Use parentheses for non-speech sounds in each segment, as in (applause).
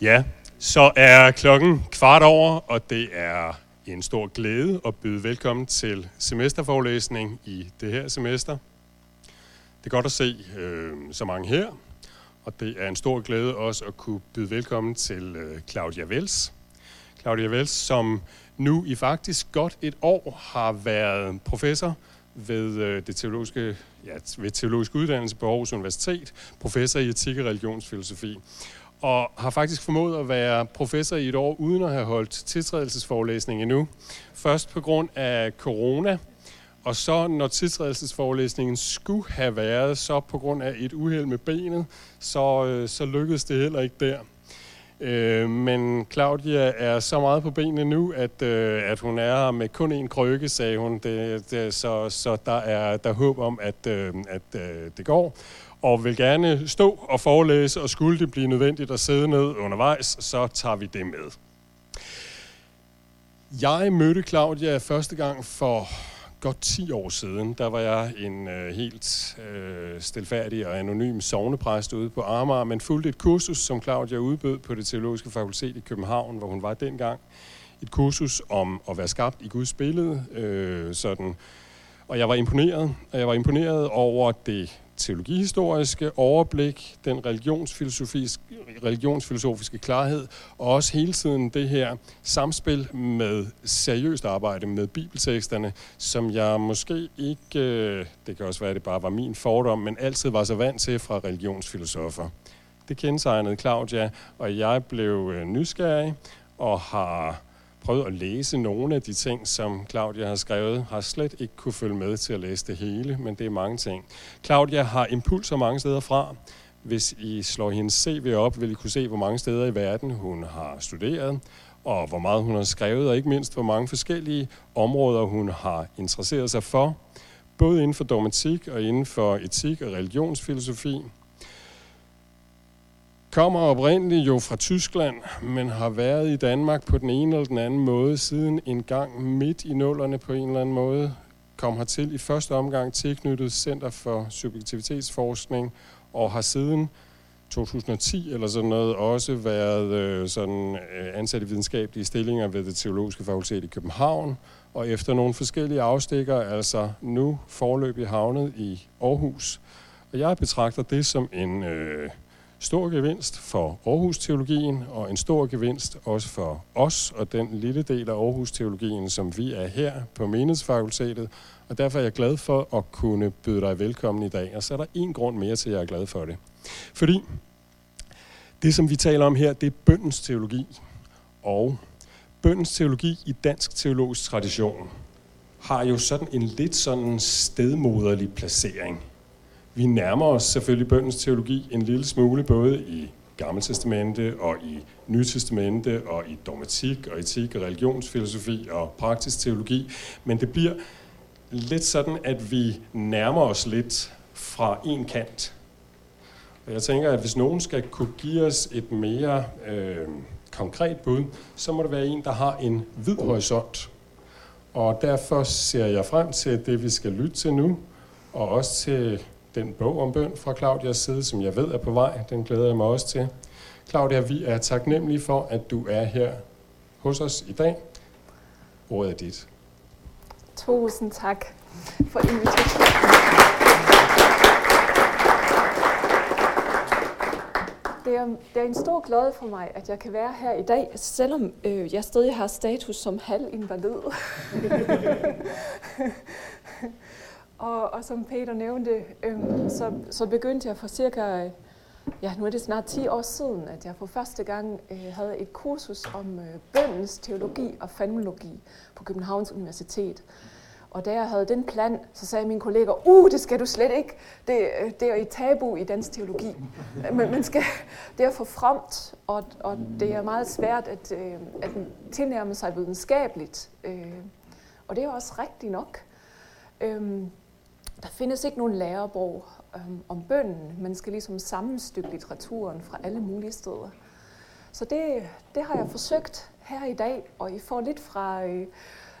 Ja, så er klokken kvart over, og det er en stor glæde at byde velkommen til semesterforelæsning i det her semester. Det er godt at se øh, så mange her, og det er en stor glæde også at kunne byde velkommen til øh, Claudia Vels. Claudia Vels, som nu i faktisk godt et år har været professor ved øh, det teologiske, ja, ved teologisk uddannelse på Aarhus Universitet, professor i etik og religionsfilosofi og har faktisk formået at være professor i et år, uden at have holdt tiltrædelsesforelæsning endnu. Først på grund af corona, og så når tiltrædelsesforelæsningen skulle have været, så på grund af et uheld med benet, så, øh, så lykkedes det heller ikke der. Øh, men Claudia er så meget på benene nu, at, øh, at hun er med kun en krykke, sagde hun. Det, det, så så der er der er håb om, at, øh, at øh, det går og vil gerne stå og forelæse, og skulle det blive nødvendigt at sidde ned undervejs, så tager vi det med. Jeg mødte Claudia første gang for godt 10 år siden. Der var jeg en øh, helt øh, stilfærdig og anonym sovnepræst ude på Amager, men fulgte et kursus, som Claudia udbød på det teologiske fakultet i København, hvor hun var dengang. Et kursus om at være skabt i Guds billede, øh, sådan. Og jeg var imponeret, og jeg var imponeret over det teologihistoriske overblik, den religionsfilosofiske, religionsfilosofiske klarhed, og også hele tiden det her samspil med seriøst arbejde med bibelteksterne, som jeg måske ikke, øh, det kan også være, at det bare var min fordom, men altid var så vant til fra religionsfilosofer. Det kendetegnede Claudia, og jeg blev øh, nysgerrig og har prøvet at læse nogle af de ting, som Claudia har skrevet, har slet ikke kunne følge med til at læse det hele, men det er mange ting. Claudia har impulser mange steder fra. Hvis I slår hendes CV op, vil I kunne se, hvor mange steder i verden hun har studeret, og hvor meget hun har skrevet, og ikke mindst, hvor mange forskellige områder hun har interesseret sig for, både inden for dogmatik og inden for etik og religionsfilosofi kommer oprindeligt jo fra Tyskland, men har været i Danmark på den ene eller den anden måde siden en gang midt i nullerne på en eller anden måde. Kom hertil i første omgang tilknyttet Center for Subjektivitetsforskning og har siden 2010 eller sådan noget også været øh, sådan øh, ansat i videnskabelige stillinger ved det teologiske fakultet i København og efter nogle forskellige afstikker altså nu forløbig havnet i Aarhus. Og jeg betragter det som en øh, stor gevinst for Aarhus-teologien, og en stor gevinst også for os og den lille del af Aarhus-teologien, som vi er her på Menighedsfakultetet. Og derfor er jeg glad for at kunne byde dig velkommen i dag. Og så er der en grund mere til, at jeg er glad for det. Fordi det, som vi taler om her, det er bøndens teologi. Og bøndens teologi i dansk teologisk tradition har jo sådan en lidt sådan stedmoderlig placering – vi nærmer os selvfølgelig bøndens teologi en lille smule, både i Gamle Testamente og i Nye Testamente og i dogmatik og etik og religionsfilosofi og praktisk teologi. Men det bliver lidt sådan, at vi nærmer os lidt fra en kant. Og jeg tænker, at hvis nogen skal kunne give os et mere øh, konkret bud, så må det være en, der har en vid horisont. Og derfor ser jeg frem til det, vi skal lytte til nu, og også til den bog om bøn fra Claudias side, som jeg ved er på vej. Den glæder jeg mig også til. Claudia, vi er taknemmelige for, at du er her hos os i dag. Ordet er dit. Tusind tak for invitationen. Det er, det er en stor glæde for mig, at jeg kan være her i dag, selvom øh, jeg stadig har status som halvinvalid. (laughs) Og, og som Peter nævnte, øhm, så, så begyndte jeg for cirka, ja nu er det snart 10 år siden, at jeg for første gang øh, havde et kursus om øh, bøndens teologi og fenomenologi på Københavns Universitet. Og da jeg havde den plan, så sagde min kollega, uh, det skal du slet ikke. Det, øh, det er i tabu i dansk teologi. Men man skal, det er for fremt, og, og det er meget svært at, øh, at tilnærme sig videnskabeligt. Øh, og det er også rigtigt nok. Øhm, der findes ikke nogen lærebog øhm, om bønden. Man skal ligesom sammenstykke litteraturen fra alle mulige steder. Så det, det har jeg forsøgt her i dag, og I får lidt fra øh,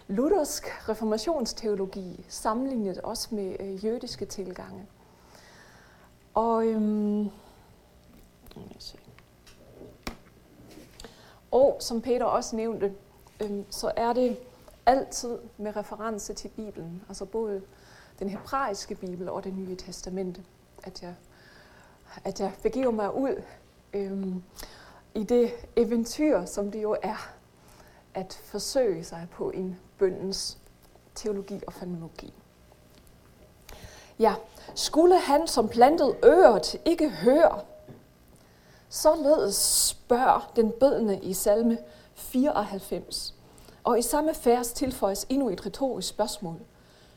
luthersk reformationsteologi, sammenlignet også med øh, jødiske tilgange. Og øhm, Og som Peter også nævnte, øhm, så er det altid med reference til Bibelen, altså både den hebraiske Bibel og det nye testamente, at jeg, at jeg begiver mig ud øhm, i det eventyr, som det jo er, at forsøge sig på en bøndens teologi og fenomenologi. Ja, skulle han som plantet øret ikke høre, således spørger den bødende i salme 94. Og i samme vers tilføjes endnu et retorisk spørgsmål.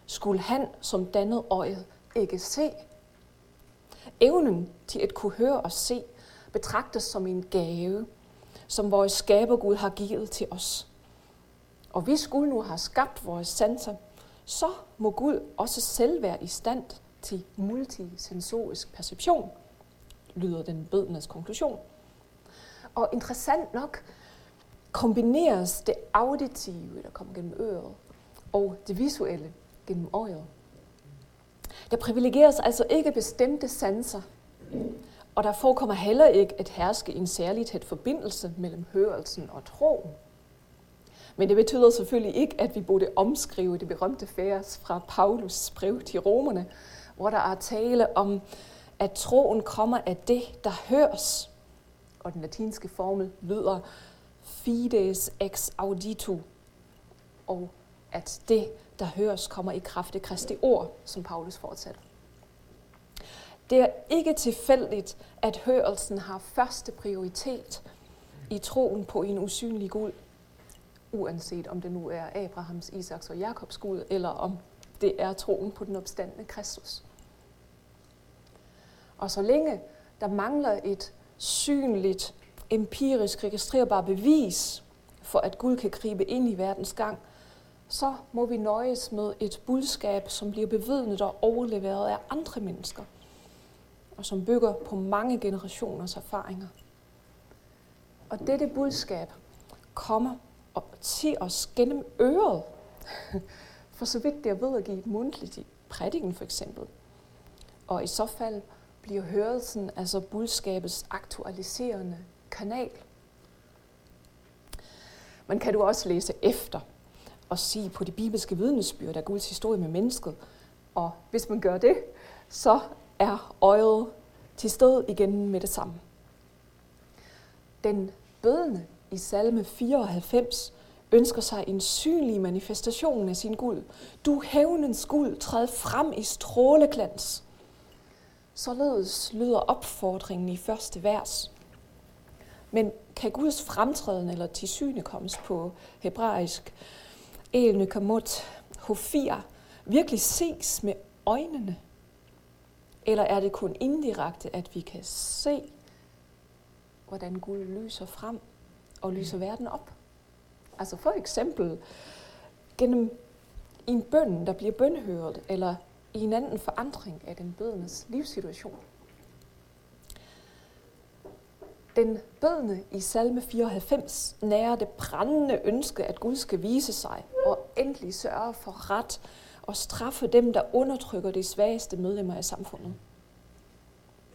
Skulle han som dannet øjet ikke se? Evnen til at kunne høre og se betragtes som en gave, som vores skabergud har givet til os. Og hvis Gud nu har skabt vores sanser, så må Gud også selv være i stand til multisensorisk perception, lyder den bødenes konklusion. Og interessant nok kombineres det auditive, der kommer gennem øret, og det visuelle gennem året. Der privilegeres altså ikke bestemte sanser, og der forekommer heller ikke at herske en særlig tæt forbindelse mellem hørelsen og troen. Men det betyder selvfølgelig ikke, at vi burde omskrive det berømte vers fra Paulus brev til romerne, hvor der er tale om, at troen kommer af det, der høres. Og den latinske formel lyder fides ex auditu, og at det, der høres, kommer i kraft af Kristi ord, som Paulus fortsætter. Det er ikke tilfældigt, at hørelsen har første prioritet i troen på en usynlig Gud, uanset om det nu er Abrahams, Isaks og Jakobs Gud, eller om det er troen på den opstandende Kristus. Og så længe der mangler et synligt, empirisk registrerbart bevis for, at Gud kan gribe ind i verdens gang, så må vi nøjes med et budskab, som bliver bevidnet og overleveret af andre mennesker, og som bygger på mange generationers erfaringer. Og dette budskab kommer til os gennem øret, (laughs) for så vidt det er ved at give mundtligt i prædiken for eksempel. Og i så fald bliver hørelsen altså budskabets aktualiserende kanal. Men kan du også læse efter og se på de bibelske vidnesbyrd af Guds historie med mennesket. Og hvis man gør det, så er øjet til stede igen med det samme. Den bødende i salme 94 ønsker sig en synlig manifestation af sin Gud. Du hævnens guld, træd frem i stråleglans. Således lyder opfordringen i første vers. Men kan Guds fremtræden eller tilsyne komme på hebraisk, el Kamot, Hofir, virkelig ses med øjnene? Eller er det kun indirekte, at vi kan se, hvordan Gud lyser frem og lyser verden op? Altså for eksempel gennem en bøn, der bliver bønhørt, eller i en anden forandring af den bødendes livssituation. Den bødne i salme 94 nærer det brændende ønske, at Gud skal vise sig og endelig sørge for ret og straffe dem, der undertrykker de svageste medlemmer af samfundet.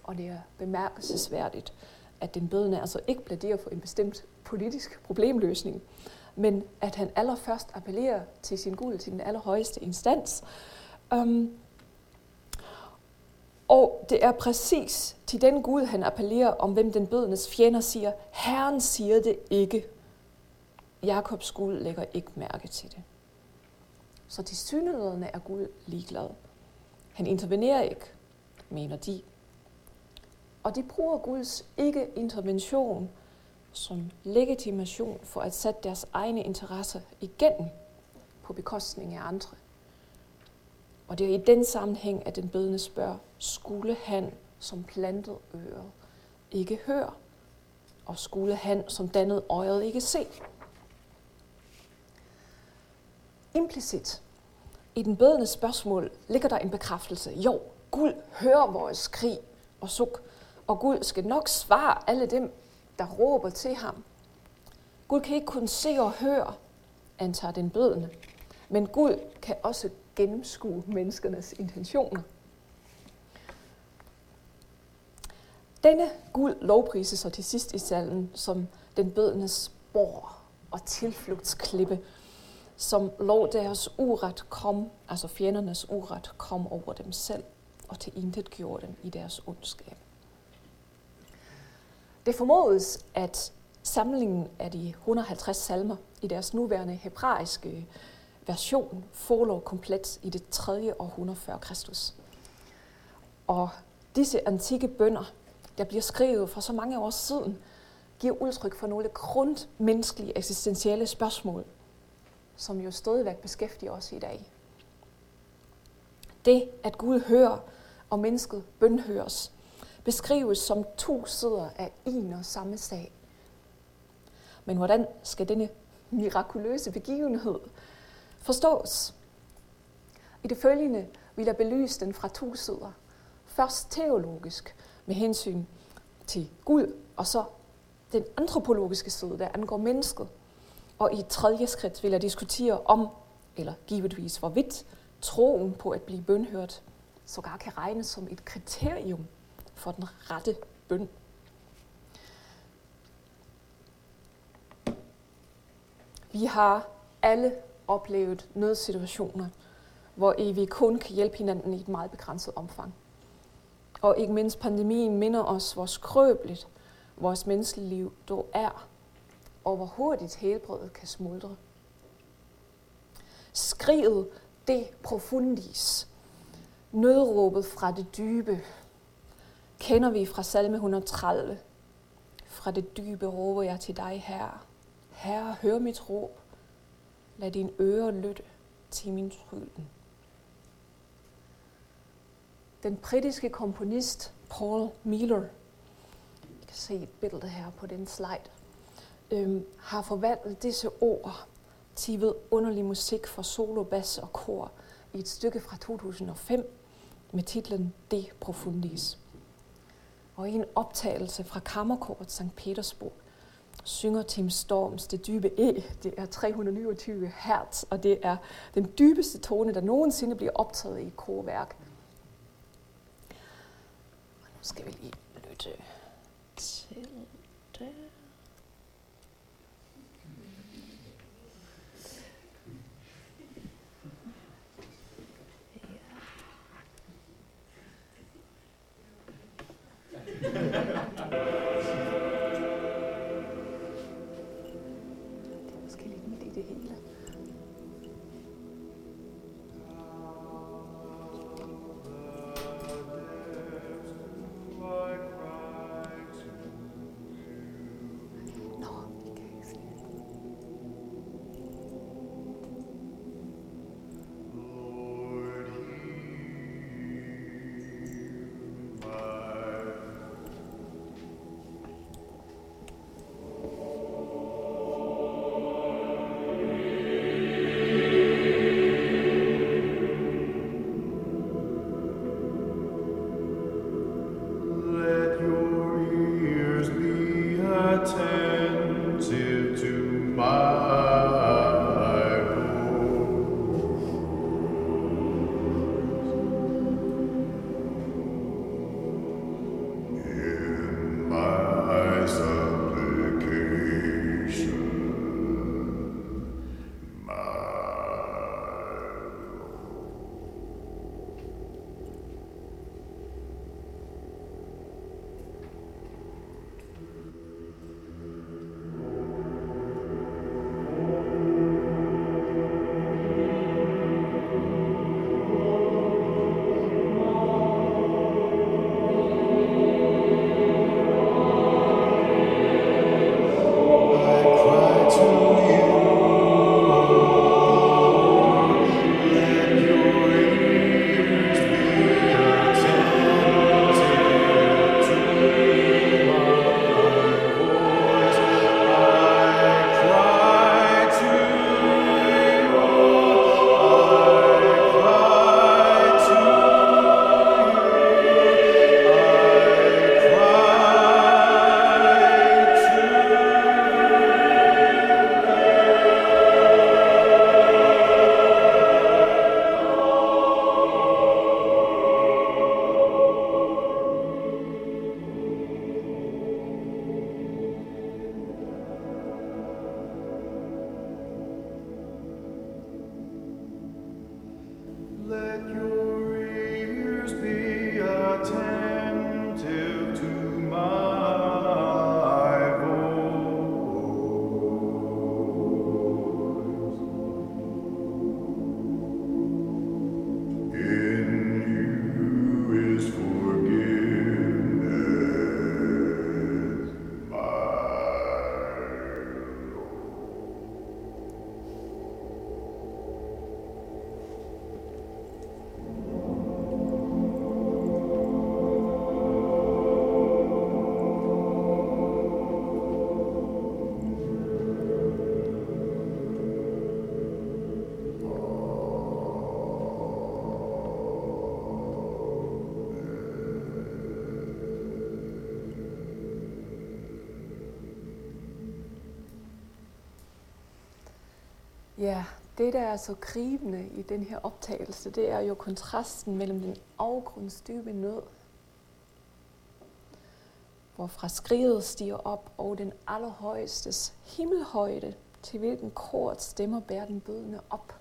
Og det er bemærkelsesværdigt, at den bødende altså ikke plæderer for en bestemt politisk problemløsning, men at han allerførst appellerer til sin Gud, til den allerhøjeste instans, øhm, og det er præcis til den Gud, han appellerer om, hvem den bødenes fjender siger, Herren siger det ikke. Jakobs Gud lægger ikke mærke til det. Så de synligheden er Gud ligeglad. Han intervenerer ikke, mener de. Og de bruger Guds ikke-intervention som legitimation for at sætte deres egne interesser igennem på bekostning af andre. Og det er i den sammenhæng, at den bødende spørger, skulle han som plantet øre ikke høre? Og skulle han som dannede øjet ikke se? Implicit i den bedende spørgsmål ligger der en bekræftelse. Jo, Gud hører vores skrig og suk, og Gud skal nok svare alle dem, der råber til ham. Gud kan ikke kun se og høre, antager den bødende, men Gud kan også gennemskue menneskernes intentioner. Denne guld lovprises så til sidst i salmen som den bødendes bor og tilflugtsklippe, som lå deres uret kom, altså fjendernes uret kom over dem selv og til intet gjorde dem i deres ondskab. Det formodes, at samlingen af de 150 salmer i deres nuværende hebraiske version forelå komplet i det 3. århundrede før Kristus. Og disse antikke bønder, der bliver skrevet for så mange år siden, giver udtryk for nogle grundmenneskelige eksistentielle spørgsmål, som jo stadigvæk beskæftiger os i dag. Det, at Gud hører, og mennesket bønhøres, beskrives som to sider af en og samme sag. Men hvordan skal denne mirakuløse begivenhed forstås? I det følgende vil jeg belyse den fra to sider. Først teologisk med hensyn til Gud, og så den antropologiske side, der angår mennesket. Og i et tredje skridt vil jeg diskutere om, eller givetvis hvorvidt, troen på at blive bønhørt sågar kan regnes som et kriterium for den rette bøn. Vi har alle oplevet nødsituationer, hvor vi kun kan hjælpe hinanden i et meget begrænset omfang. Og ikke mindst pandemien minder os, hvor skrøbeligt vores menneskeliv dog er, og hvor hurtigt helbredet kan smuldre. Skriget det profundis, nødråbet fra det dybe, kender vi fra salme 130. Fra det dybe råber jeg til dig, Herre. Herre, hør mit råb. Lad din øre lytte til min tryden. Den britiske komponist Paul Miller, I kan se et billede her på den slide, øhm, har forvandlet disse ord til ved underlig musik for solo, bas og kor i et stykke fra 2005 med titlen De Profundis. Og i en optagelse fra Kammerkort St. Petersburg synger Tim Storms Det dybe E. Det er 329 hertz, og det er den dybeste tone, der nogensinde bliver optaget i et korværk. Skal vi lige lytte til det. Det der er så gribende i den her optagelse, det er jo kontrasten mellem den afgrundsdybe nød, hvorfra skriget stiger op, og den allerhøjestes himmelhøjde, til hvilken kort stemmer bærer den bødende op,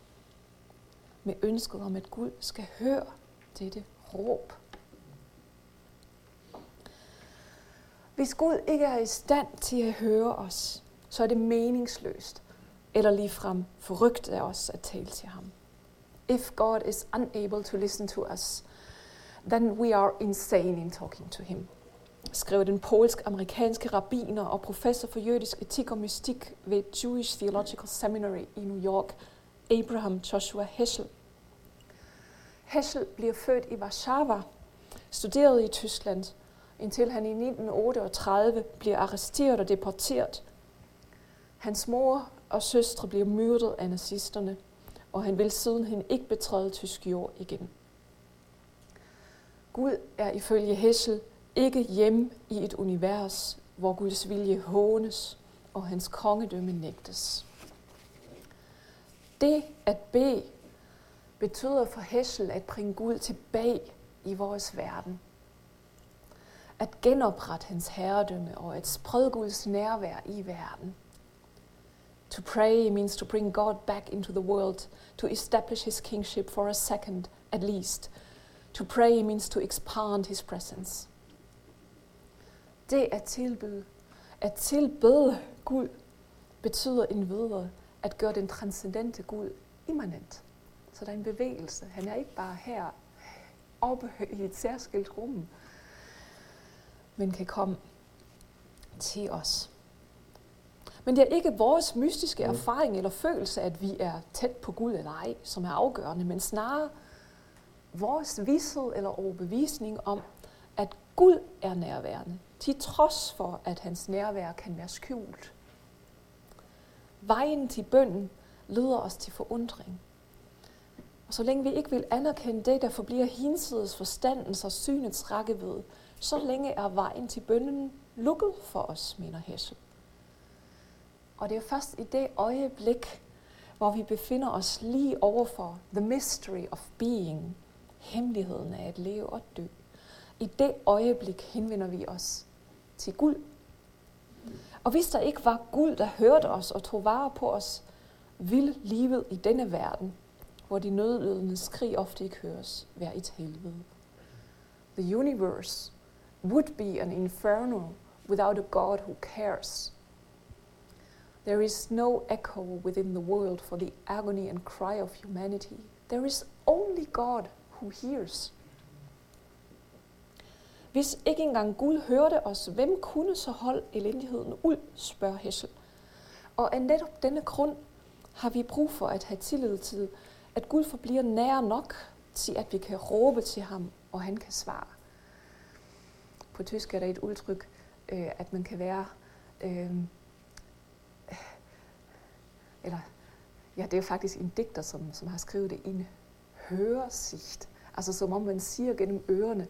med ønsket om, at Gud skal høre dette råb. Hvis Gud ikke er i stand til at høre os, så er det meningsløst eller ligefrem forrygt af os at tale til ham. If God is unable to listen to us, then we are insane in talking to him, skrev den polsk-amerikanske rabbiner og professor for jødisk etik og mystik ved Jewish Theological Seminary i New York, Abraham Joshua Heschel. Heschel bliver født i Warszawa, studerede i Tyskland, indtil han i 1938 bliver arresteret og deporteret. Hans mor og søstre bliver myrdet af nazisterne, og han vil sidenhen ikke betræde tysk jord igen. Gud er ifølge Hessel ikke hjemme i et univers, hvor Guds vilje hånes og hans kongedømme nægtes. Det at bede betyder for Hessel at bringe Gud tilbage i vores verden. At genoprette hans herredømme og at sprede Guds nærvær i verden. To pray means to bring God back into the world, to establish his kingship for a second at least. To pray means to expand his presence. Det at tilbyde, at tilbede Gud, betyder en videre at gøre den transcendente Gud immanent. Så der er en bevægelse. Han er ikke bare her oppe i et særskilt rum, men kan komme til os. Men det er ikke vores mystiske mm. erfaring eller følelse, at vi er tæt på Gud eller ej, som er afgørende, men snarere vores vidshed eller overbevisning om, at Gud er nærværende, til trods for, at hans nærvær kan være skjult. Vejen til bønden leder os til forundring. Og så længe vi ikke vil anerkende det, der forbliver hinsides forstandens og synets rækkevidde, så længe er vejen til bønden lukket for os, mener Hessel. Og det er først i det øjeblik, hvor vi befinder os lige overfor the mystery of being, hemmeligheden af at leve og dø. I det øjeblik henvender vi os til Gud. Og hvis der ikke var Gud, der hørte os og tog vare på os, ville livet i denne verden, hvor de nødlødende skrig ofte ikke høres, være et helvede. The universe would be an inferno without a God who cares There is no echo within the world for the agony and cry of humanity. There is only God who hears. Hvis ikke engang Gud hørte os, hvem kunne så holde elendigheden ud, spørger Hessel. Og af netop denne grund har vi brug for at have tillid til, at Gud forbliver nær nok til, at vi kan råbe til ham, og han kan svare. På tysk er der et udtryk, øh, at man kan være øh, eller ja, det er faktisk en digter, som, som har skrevet det, en høresigt. Altså som om man siger gennem ørerne.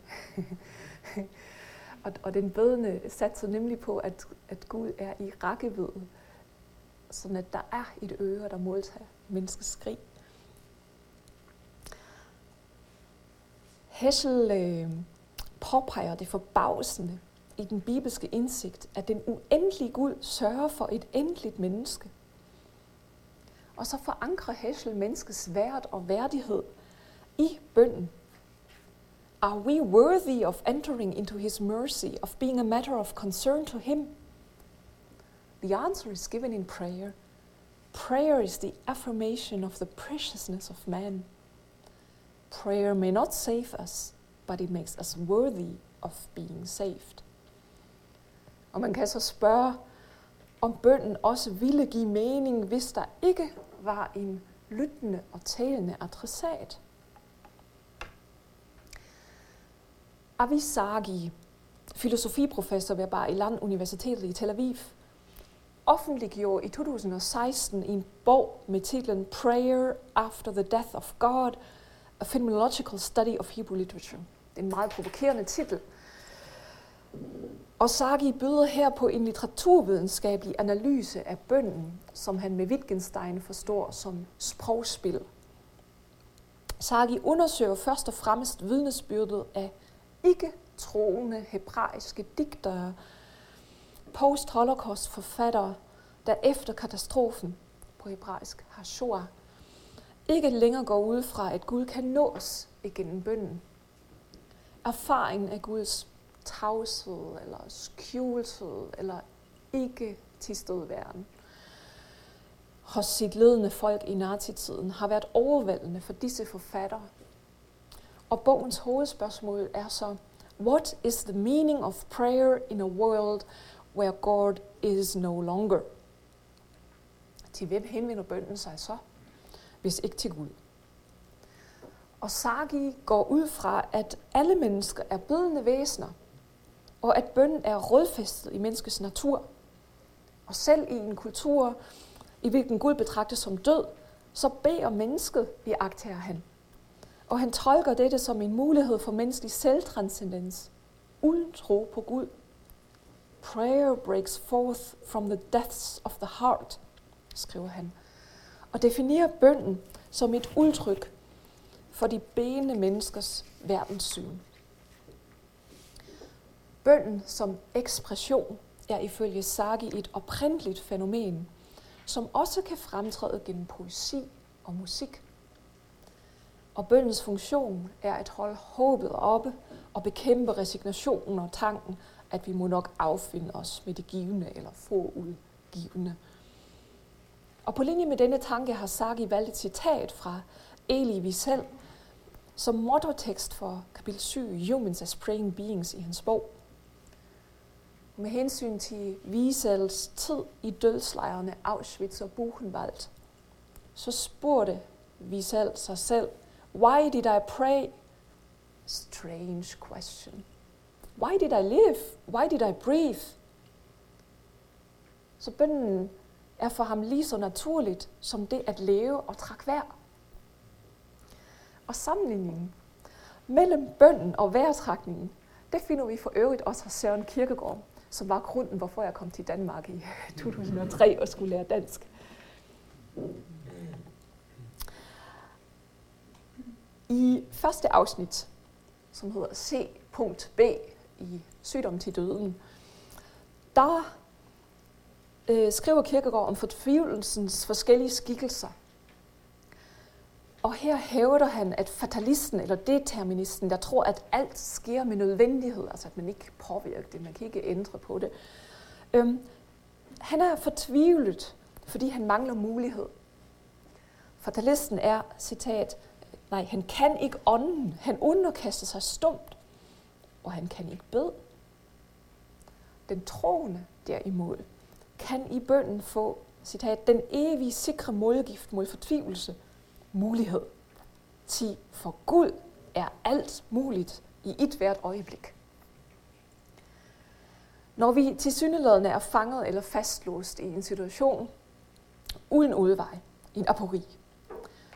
(laughs) og, og den bødende satser nemlig på, at, at Gud er i rækkevidde, sådan at der er et øre, der modtager menneskets skrig. Heschel øh, påpeger det forbavsende i den bibelske indsigt, at den uendelige Gud sørger for et endeligt menneske – og så forankrer Heschel menneskets værd og værdighed i bønden. Are we worthy of entering into his mercy, of being a matter of concern to him? The answer is given in prayer. Prayer is the affirmation of the preciousness of man. Prayer may not save us, but it makes us worthy of being saved. Og man kan så spørge, om bønden også ville give mening, hvis der ikke var en lyttende og talende adressat. Avisagi, filosofiprofessor ved Bar Ilan Universitetet i Tel Aviv, offentliggjorde i 2016 en bog med titlen Prayer After the Death of God, A Phenomenological Study of Hebrew Literature. Det er en meget provokerende titel. Og Sagi byder her på en litteraturvidenskabelig analyse af bønden, som han med Wittgenstein forstår som sprogspil. Sagi undersøger først og fremmest vidnesbyrdet af ikke-troende hebraiske digtere, post-holocaust forfattere, der efter katastrofen på hebraisk har Shoah, ikke længere går ud fra, at Gud kan nås igennem bønden. Erfaringen af Guds tavshed, eller skjulthed, eller ikke tilstedeværende hos sit ledende folk i nazitiden har været overvældende for disse forfattere. Og bogens hovedspørgsmål er så, What is the meaning of prayer in a world where God is no longer? Til hvem henvender bønden sig så, hvis ikke til Gud? Og Sagi går ud fra, at alle mennesker er bedende væsener, og at bønden er rådfæstet i menneskets natur. Og selv i en kultur, i hvilken Gud betragtes som død, så beder mennesket, vi agtager han. Og han tolker dette som en mulighed for menneskelig selvtranscendens, uden tro på Gud. Prayer breaks forth from the depths of the heart, skriver han, og definerer bønden som et udtryk for de benende menneskers verdenssyn. Bønden som ekspression er ifølge Sagi et oprindeligt fænomen, som også kan fremtræde gennem poesi og musik. Og bøndens funktion er at holde håbet oppe og bekæmpe resignationen og tanken, at vi må nok affinde os med det givende eller få udgivende. Og på linje med denne tanke har Sagi valgt et citat fra Eli Wiesel som mottotekst for kapitel 7, Humans as Praying Beings i hans bog. Med hensyn til Wiesels tid i dødslejrene Auschwitz og Buchenwald, så spurgte Wiesel sig selv, Why did I pray? Strange question. Why did I live? Why did I breathe? Så bønden er for ham lige så naturligt som det at leve og trække vejr. Og sammenligningen mellem bønden og vejrtrækningen, det finder vi for øvrigt også hos Søren Kirkegaard, som var grunden, hvorfor jeg kom til Danmark i øh, 2003 og skulle lære dansk. I første afsnit, som hedder C.B i Sygdom til døden, der øh, skriver Kirkegaard om fortvivlelsens forskellige skikkelser. Og her hævder han, at fatalisten eller deterministen, der tror, at alt sker med nødvendighed, altså at man ikke kan påvirke det, man kan ikke ændre på det, øhm, han er fortvivlet, fordi han mangler mulighed. Fatalisten er, citat, nej, han kan ikke ånden, han underkaster sig stumt, og han kan ikke bede. Den troende derimod kan i bønden få, citat, den evige sikre modgift mod fortvivlelse, mulighed. Til for Gud er alt muligt i et hvert øjeblik. Når vi til syneladende er fanget eller fastlåst i en situation uden udvej, i en apori,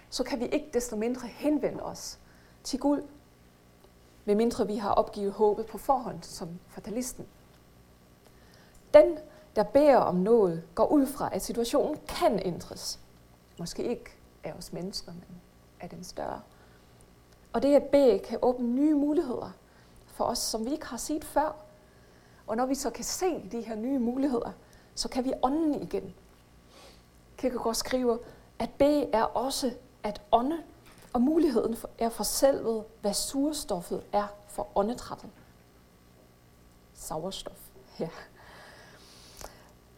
så kan vi ikke desto mindre henvende os til Gud, medmindre vi har opgivet håbet på forhånd som fatalisten. Den, der beder om noget, går ud fra, at situationen kan ændres. Måske ikke af os mennesker, men af den større. Og det at bede kan åbne nye muligheder for os, som vi ikke har set før. Og når vi så kan se de her nye muligheder, så kan vi ånden igen. Kierkegaard skriver, at bede er også at ånde, og muligheden er for selvet, hvad surstoffet er for åndedrættet. Sauerstoff. Ja.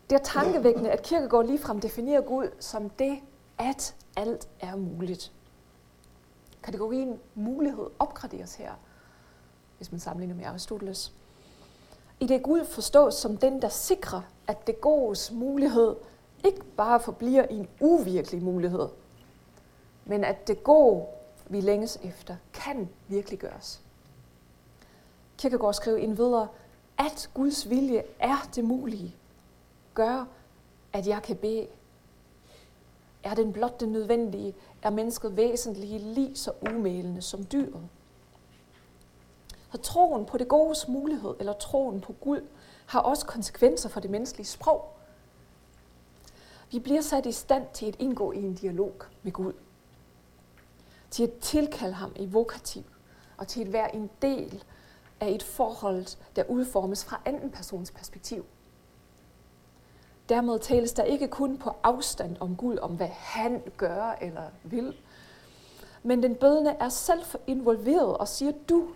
Det er tankevækkende, at Kierkegaard ligefrem definerer Gud som det, at alt er muligt. Kategorien mulighed opgraderes her, hvis man sammenligner med Aristoteles. I det Gud forstås som den, der sikrer, at det godes mulighed ikke bare forbliver en uvirkelig mulighed, men at det gode, vi længes efter, kan virkelig gøres. Kirkegaard skrev ind videre, at Guds vilje er det mulige, gør, at jeg kan bede. Er den blot det nødvendige, er mennesket væsentlige lige så umælende som dyret. Så troen på det godes mulighed, eller troen på Gud, har også konsekvenser for det menneskelige sprog. Vi bliver sat i stand til at indgå i en dialog med Gud. Til at tilkalde ham i vokativ, og til at være en del af et forhold, der udformes fra anden persons perspektiv. Dermed tales der ikke kun på afstand om Gud, om hvad han gør eller vil, men den bødende er selv involveret og siger du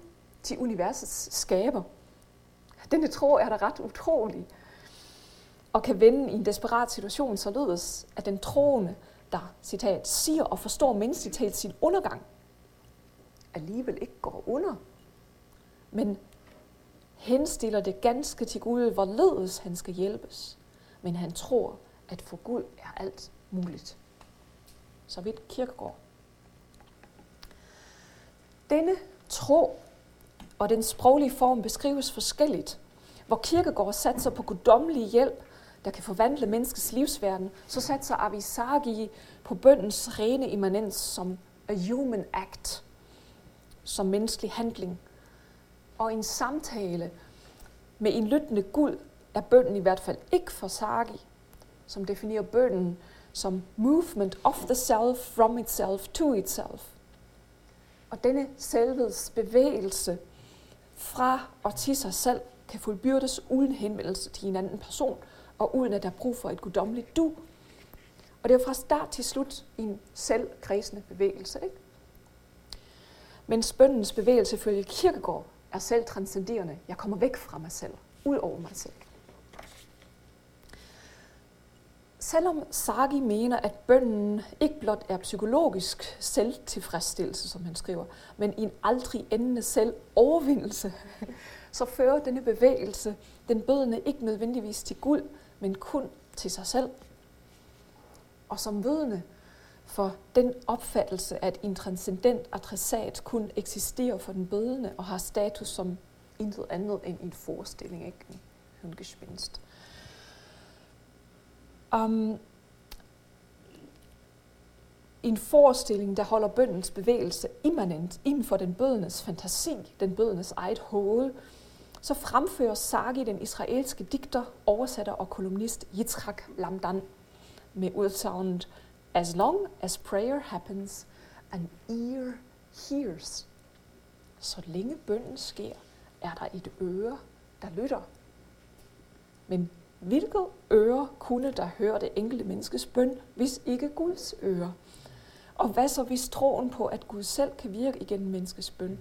til universets skaber. Denne tro er da ret utrolig, og kan vende i en desperat situation således, at den troende, der citat, siger og forstår menneskeligt talt sin undergang, alligevel ikke går under, men henstiller det ganske til Gud, hvorledes han skal hjælpes. Men han tror, at for Gud er alt muligt. Så vidt kirkegård. Denne tro og den sproglige form beskrives forskelligt. Hvor kirkegård satser på guddommelig hjælp, der kan forvandle menneskets livsverden, så satser Avisagi på bøndens rene immanens som a human act, som menneskelig handling. Og en samtale med en lyttende Gud er bønden i hvert fald ikke for Sagi, som definerer bønden som movement of the self from itself to itself. Og denne selvets bevægelse fra og til sig selv kan fuldbyrdes uden henvendelse til en anden person, og uden at der er brug for et guddommeligt du. Og det er fra start til slut en selvkredsende bevægelse. Ikke? Men bøndens bevægelse følge kirkegård er selv transcenderende. Jeg kommer væk fra mig selv, ud over mig selv. Selvom Sagi mener, at bønden ikke blot er psykologisk selvtilfredsstillelse, som han skriver, men en aldrig endende selvovervindelse, (laughs) så fører denne bevægelse den bødende ikke nødvendigvis til Gud, men kun til sig selv. Og som vidne for den opfattelse, at en transcendent adressat kun eksisterer for den bødende og har status som intet andet end en forestilling, ikke en gespinst om en forestilling, der holder bøndens bevægelse immanent inden for den bødenes fantasi, den bødenes eget hoved, så fremfører Sagi den israelske digter, oversætter og kolumnist Yitzhak Lamdan med udsagnet As long as prayer happens, an ear hears. Så længe bønden sker, er der et øre, der lytter. Men hvilke ører kunne der høre det enkelte menneskes bøn, hvis ikke Guds øre? Og hvad så hvis troen på, at Gud selv kan virke igennem menneskets bøn,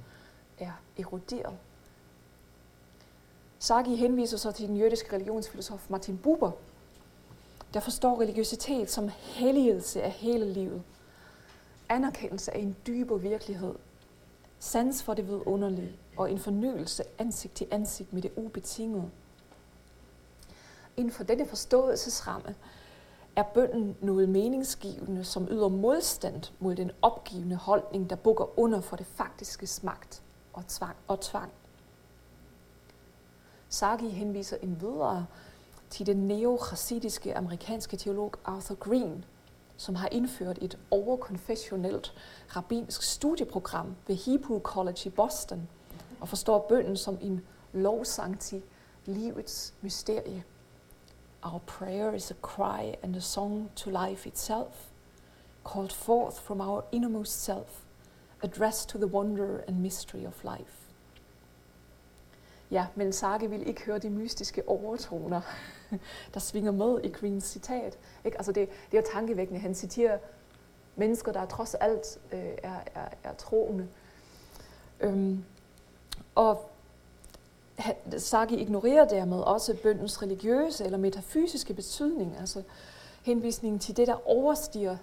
er eroderet? Sagi henviser sig til den jødiske religionsfilosof Martin Buber, der forstår religiøsitet som helligelse af hele livet. Anerkendelse af en dybere virkelighed. Sans for det vidunderlige og en fornyelse ansigt til ansigt med det ubetingede inden for denne forståelsesramme er bønden noget meningsgivende, som yder modstand mod den opgivende holdning, der bukker under for det faktiske magt og tvang. Og tvang. Sagi henviser en videre til den neochassidiske amerikanske teolog Arthur Green, som har indført et overkonfessionelt rabbinsk studieprogram ved Hebrew College i Boston, og forstår bønden som en lovsang til livets mysterie. Our prayer is a cry and a song to life itself, called forth from our innermost self, addressed to the wonder and mystery of life. Ja, men Sage vil ikke høre de mystiske overtoner, (laughs) der svinger med i Greens citat. Ikke? Altså det, det er tankevækkende. Han citerer mennesker, der trods alt øh, er, er, er troende. Øhm, og Sagi ignorerer dermed også bøndens religiøse eller metafysiske betydning, altså henvisningen til det, der overstiger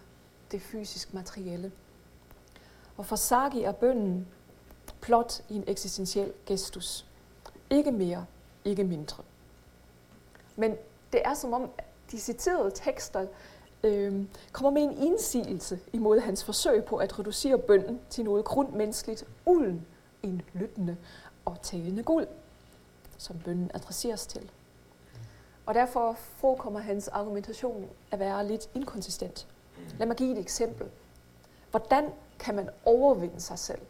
det fysisk materielle. Og for Saki er bønden plot i en eksistentiel gestus. Ikke mere, ikke mindre. Men det er som om de citerede tekster øh, kommer med en indsigelse imod hans forsøg på at reducere bønden til noget grundmenneskeligt uden en lyttende og talende guld som bønden adresseres til. Og derfor forekommer hans argumentation at være lidt inkonsistent. Lad mig give et eksempel. Hvordan kan man overvinde sig selv?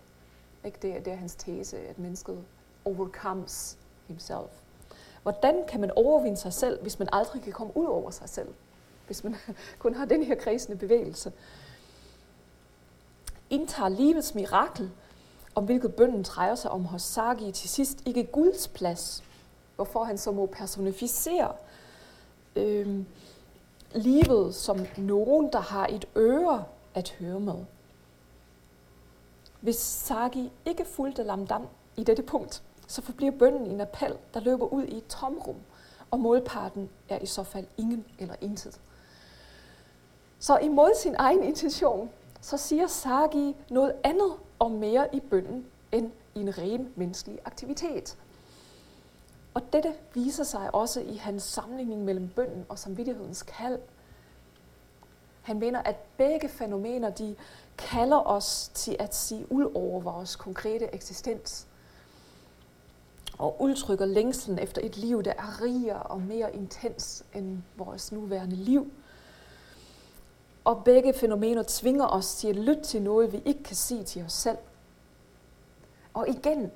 Ikke? Det, er, det er hans tese, at mennesket overcomes himself. Hvordan kan man overvinde sig selv, hvis man aldrig kan komme ud over sig selv? Hvis man (laughs) kun har den her kredsende bevægelse. Indtager livets mirakel, om hvilket bønden drejer sig om hos Sagi til sidst ikke Guds plads, hvorfor han så må personificere øh, livet som nogen, der har et øre at høre med. Hvis Sagi ikke fulgte Lamdam i dette punkt, så forbliver bønden en appel, der løber ud i et tomrum, og målparten er i så fald ingen eller intet. Så imod sin egen intention, så siger Sagi noget andet og mere i bønden end i en ren menneskelig aktivitet. Og dette viser sig også i hans sammenligning mellem bønden og samvittighedens kald. Han mener, at begge fænomener de kalder os til at sige ud over vores konkrete eksistens og udtrykker længslen efter et liv, der er rigere og mere intens end vores nuværende liv. Og begge fænomener tvinger os til at lytte til noget, vi ikke kan sige til os selv. Og igen,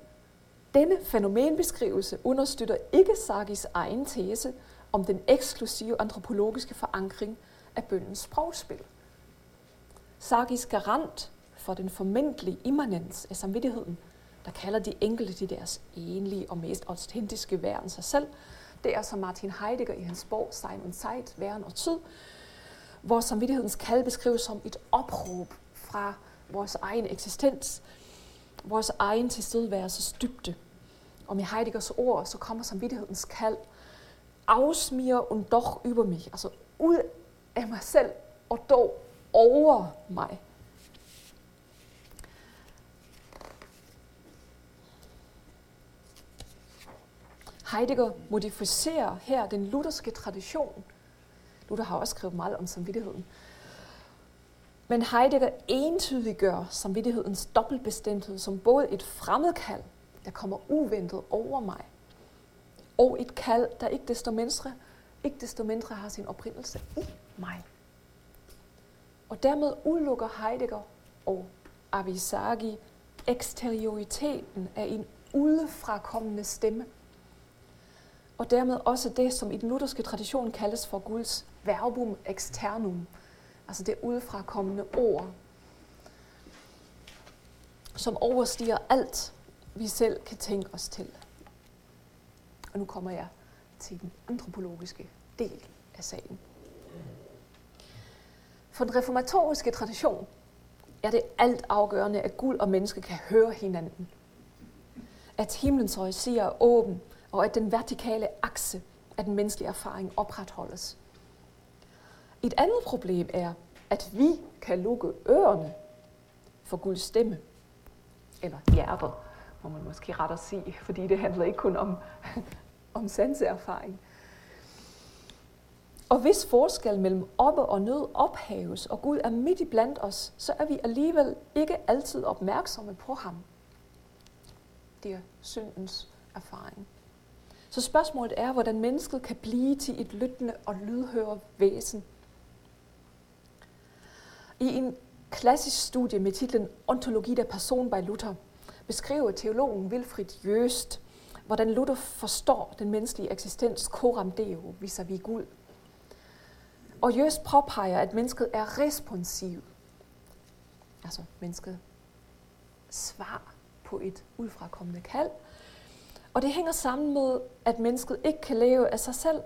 denne fænomenbeskrivelse understøtter ikke Sagis egen tese om den eksklusive antropologiske forankring af bøndens sprogspil. Sagis garant for den formentlige immanens af samvittigheden, der kalder de enkelte de deres enlige og mest autentiske væren sig selv, det er som Martin Heidegger i hans bog Sein und Zeit, Væren og Tid, hvor samvittighedens kald beskrives som et opråb fra vores egen eksistens, vores egen tilstedeværelses dybde. Og med Heideggers ord, så kommer samvittighedens kald, afsmiger und doch über mich, altså ud af mig selv og dog over mig. Heidegger modificerer her den lutherske tradition. Luther har også skrevet meget om samvittigheden. Men Heidegger entydiggør samvittighedens dobbeltbestemthed som både et fremmedkald, der kommer uventet over mig, og et kald, der ikke desto mindre, ikke desto mindre har sin oprindelse i mig. Og dermed udelukker Heidegger og Avisagi eksterioriteten af en udefrakommende stemme. Og dermed også det, som i den lutherske tradition kaldes for Guds verbum externum, altså det udefrakommende ord, som overstiger alt, vi selv kan tænke os til. Og nu kommer jeg til den antropologiske del af sagen. For den reformatoriske tradition er det alt afgørende, at Gud og menneske kan høre hinanden. At himlens horisont er åben, og at den vertikale akse af den menneskelige erfaring opretholdes. Et andet problem er, at vi kan lukke ørerne for Guds stemme, eller hjertet, må man måske ret at sige, fordi det handler ikke kun om, (laughs) om sanseerfaring. Og hvis forskel mellem oppe og ned ophaves, og Gud er midt i blandt os, så er vi alligevel ikke altid opmærksomme på ham. Det er syndens erfaring. Så spørgsmålet er, hvordan mennesket kan blive til et lyttende og lydhøre væsen. I en klassisk studie med titlen Ontologi der Person by Luther beskriver teologen Wilfried Jøst, hvordan Luther forstår den menneskelige eksistens coram deo vis-à-vis Gud. Og Jøst påpeger, at mennesket er responsiv. Altså mennesket svar på et udfrakommende kald. Og det hænger sammen med, at mennesket ikke kan leve af sig selv.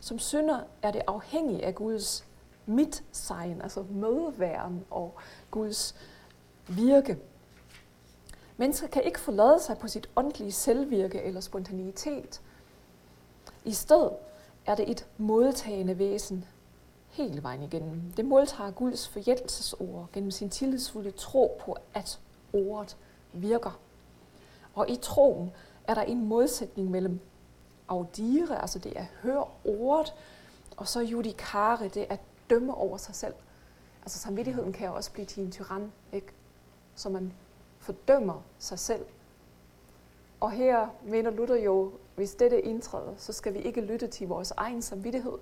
Som synder er det afhængig af Guds mit sign, altså medværen og Guds virke. Mennesker kan ikke forlade sig på sit åndelige selvvirke eller spontanitet. I stedet er det et modtagende væsen hele vejen igennem. Det modtager Guds forjættelsesord gennem sin tillidsfulde tro på, at ordet virker. Og i troen er der en modsætning mellem audire, altså det at høre ordet, og så judikare, det at dømme over sig selv. Altså samvittigheden kan jo også blive til en tyran, ikke? Så man fordømmer sig selv. Og her mener Luther jo, hvis dette indtræder, så skal vi ikke lytte til vores egen samvittighed,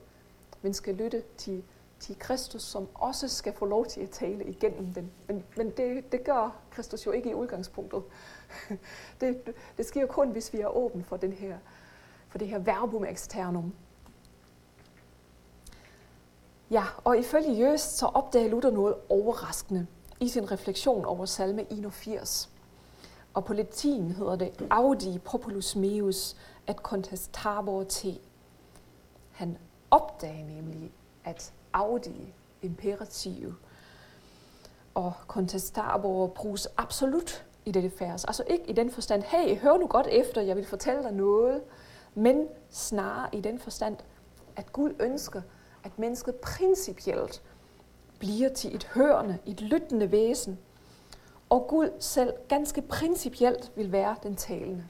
men skal lytte til, til Kristus, som også skal få lov til at tale igennem den. Men, men det, det gør Kristus jo ikke i udgangspunktet. (laughs) Det, det sker kun, hvis vi er åbne for den her for det her verbum externum. Ja, og ifølge Jøst så opdager Luther noget overraskende i sin refleksion over salme 81. Og på latin hedder det Audi populus meus at contestabor te. Han opdager nemlig, at Audi imperativ og contestabor bruges absolut i dette vers. Altså ikke i den forstand, hey, hør nu godt efter, jeg vil fortælle dig noget, men snarere i den forstand, at Gud ønsker, at mennesket principielt bliver til et hørende, et lyttende væsen, og Gud selv ganske principielt vil være den talende.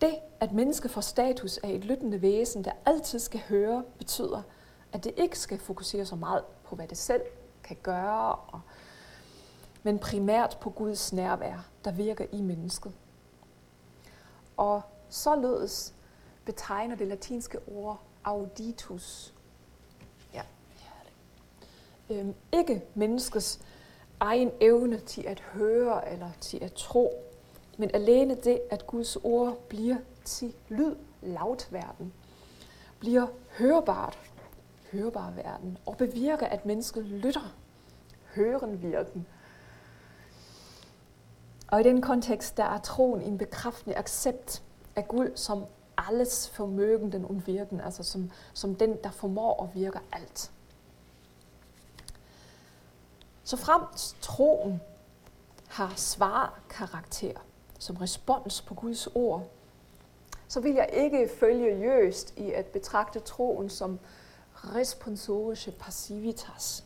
Det, at mennesket får status af et lyttende væsen, der altid skal høre, betyder, at det ikke skal fokusere så meget på, hvad det selv kan gøre, og, men primært på Guds nærvær, der virker i mennesket. Og således betegner det latinske ord auditus. Ja, øhm, ikke menneskets egen evne til at høre eller til at tro, men alene det, at Guds ord bliver til lyd, verden, bliver hørbart, hørbar verden, og bevirker, at mennesket lytter, høren virken. Og i den kontekst, der er troen en bekræftende accept af Gud som alles Vermögenden und Wirken, altså som, som den, der formår og virker alt. Så fremt troen har svarkarakter som respons på Guds ord, så vil jeg ikke følge jøst i at betragte troen som responsorische passivitas.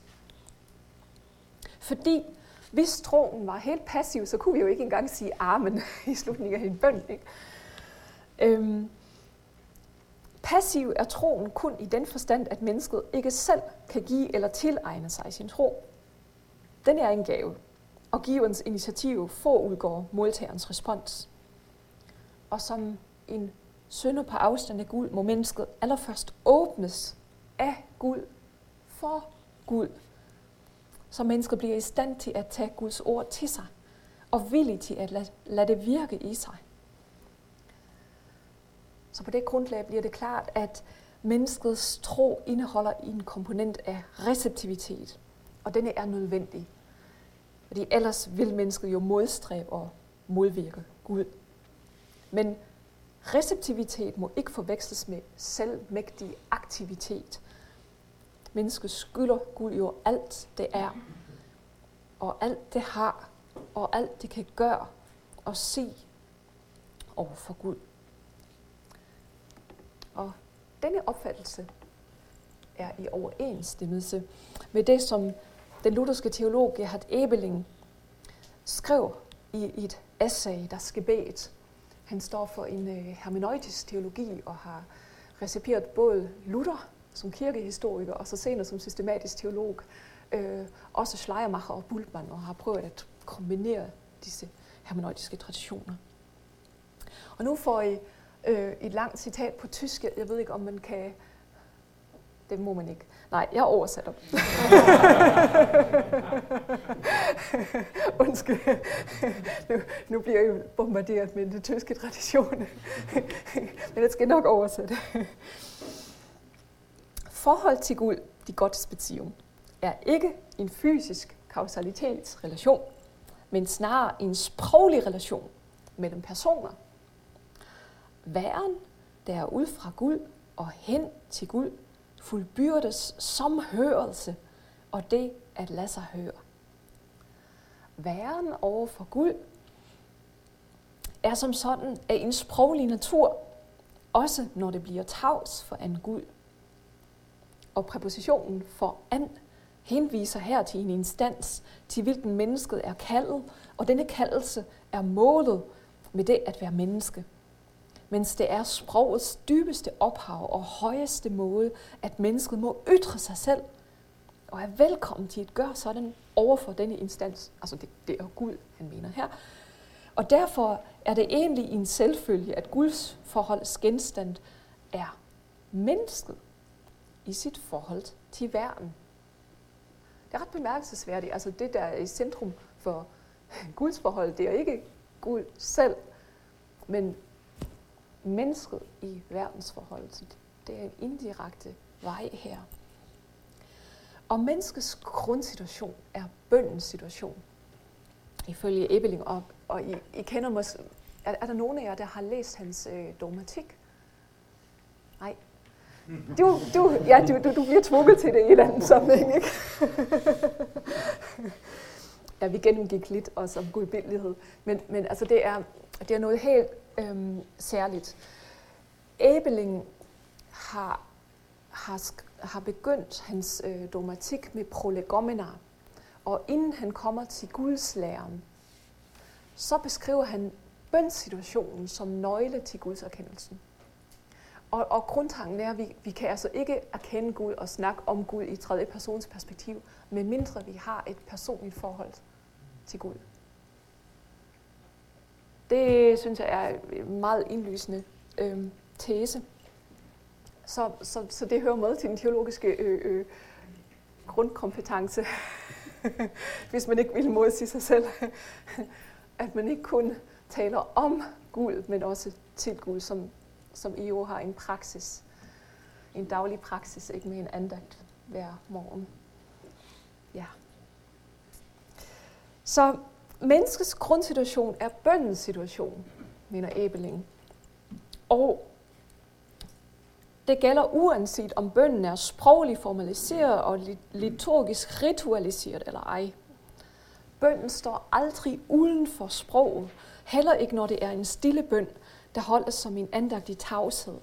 Fordi hvis troen var helt passiv, så kunne vi jo ikke engang sige amen (laughs) i slutningen af en bøn. Ikke? Øhm, passiv er troen kun i den forstand, at mennesket ikke selv kan give eller tilegne sig sin tro. Den er en gave, og giverens initiativ forudgår modtagerens respons. Og som en sønder på afstand af Gud, må mennesket allerførst åbnes af Gud for Gud. Så mennesket bliver i stand til at tage Guds ord til sig, og villig til at lade, lade det virke i sig. Så på det grundlag bliver det klart, at menneskets tro indeholder en komponent af receptivitet, og denne er nødvendig. Fordi ellers vil mennesket jo modstræbe og modvirke Gud. Men receptivitet må ikke forveksles med selvmægtig aktivitet. Mennesket skylder Gud jo alt det er, og alt det har, og alt det kan gøre og se over for Gud. Og denne opfattelse er i overensstemmelse med det, som den lutherske teolog Gerhard Ebeling skrev i et essay, der skebet. Han står for en øh, hermeneutisk teologi og har reciperet både Luther som kirkehistoriker og så senere som systematisk teolog, øh, også Schleiermacher og Bultmann, og har prøvet at kombinere disse hermeneutiske traditioner. Og nu får I øh, et langt citat på tysk. Jeg ved ikke, om man kan... Det må man ikke. Nej, jeg oversætter. (laughs) Undskyld. Nu, nu bliver jeg jo bombarderet med den tyske tradition. (laughs) Men jeg skal nok oversætte. Forhold til Gud, de Gottesbeziehung, er ikke en fysisk kausalitetsrelation, men snarere en sproglig relation mellem personer. Væren, der er ud fra Gud og hen til Gud, fuldbyrdes som hørelse, og det at lade sig høre. Væren over for Gud er som sådan af en sproglig natur, også når det bliver tavs for en Gud. Og præpositionen for an henviser her til en instans, til hvilken mennesket er kaldet, og denne kaldelse er målet med det at være menneske mens det er sprogets dybeste ophav og højeste måde, at mennesket må ytre sig selv og er velkommen til at gøre sådan over for denne instans. Altså det, det er Gud, han mener her. Og derfor er det egentlig en selvfølge, at Guds forholds genstand er mennesket i sit forhold til verden. Det er ret bemærkelsesværdigt. Altså det, der er i centrum for Guds forhold, det er ikke Gud selv, men mennesket i verdensforholdet. Det er en indirekte vej her. Og menneskets grundsituation er bøndens situation. Ifølge Ebeling, og, og I, I kender måske, er, er der nogen af jer, der har læst hans øh, dogmatik? Nej. Du, du, ja, du, du, du bliver tvunget til det i et eller sammenhæng, ikke? (laughs) ja, vi gennemgik lidt også om gudbillighed. Men, men altså, det er, det er noget helt øhm, særligt. Æbeling har, har, har begyndt hans øh, dogmatik med prolegomena. Og inden han kommer til gudslæren, så beskriver han bønssituationen som nøgle til Guds erkendelsen. Og, og grundtanken er, at vi, vi kan altså ikke erkende Gud og snakke om Gud i tredje persons perspektiv, medmindre vi har et personligt forhold til Gud. Det synes jeg er en meget indlysende øh, tese. Så, så, så det hører med til den teologiske øh, øh, grundkompetence, (laughs) hvis man ikke vil modsige sig selv, (laughs) at man ikke kun taler om Gud, men også til Gud, som, som I jo har en praksis, en daglig praksis, ikke med en andagt hver morgen. Ja. Så menneskets grundsituation er bøndens situation, mener Ebeling. Og det gælder uanset om bønden er sprogligt formaliseret og liturgisk ritualiseret eller ej. Bønden står aldrig uden for sproget, heller ikke når det er en stille bøn, der holdes som en andagtig tavshed.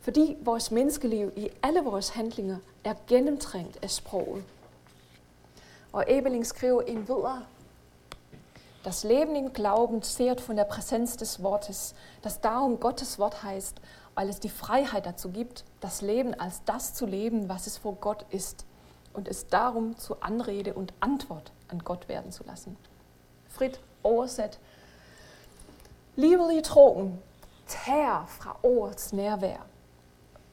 Fordi vores menneskeliv i alle vores handlinger er gennemtrængt af sproget. Og Ebeling skriver en videre, Das Leben im Glauben zehrt von der Präsenz des Wortes, das darum Gottes Wort heißt, weil es die Freiheit dazu gibt, das Leben als das zu leben, was es vor Gott ist und es darum zu Anrede und Antwort an Gott werden zu lassen. Frit oversat. Livet i troen tager fra ordets nærvær.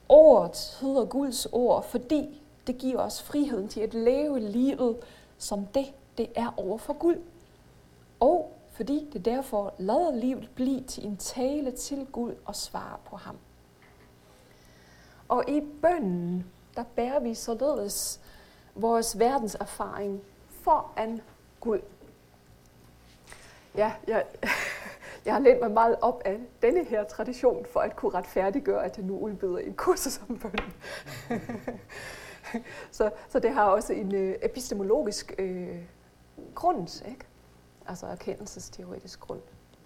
Ordet hedder Guds ord, fordi det giver os friheden til at leve livet som det, det er over for Gud. Og fordi det derfor lader livet blive til en tale til Gud og svare på ham. Og i bønden, der bærer vi således vores verdenserfaring foran Gud. Ja, jeg, (laughs) jeg har lænt mig meget op af denne her tradition for at kunne retfærdiggøre, at jeg nu udbyder en kursus om bønden. (laughs) (laughs) så, så det har også en øh, epistemologisk øh, grund, ikke? altså erkendelsesteoretisk grund,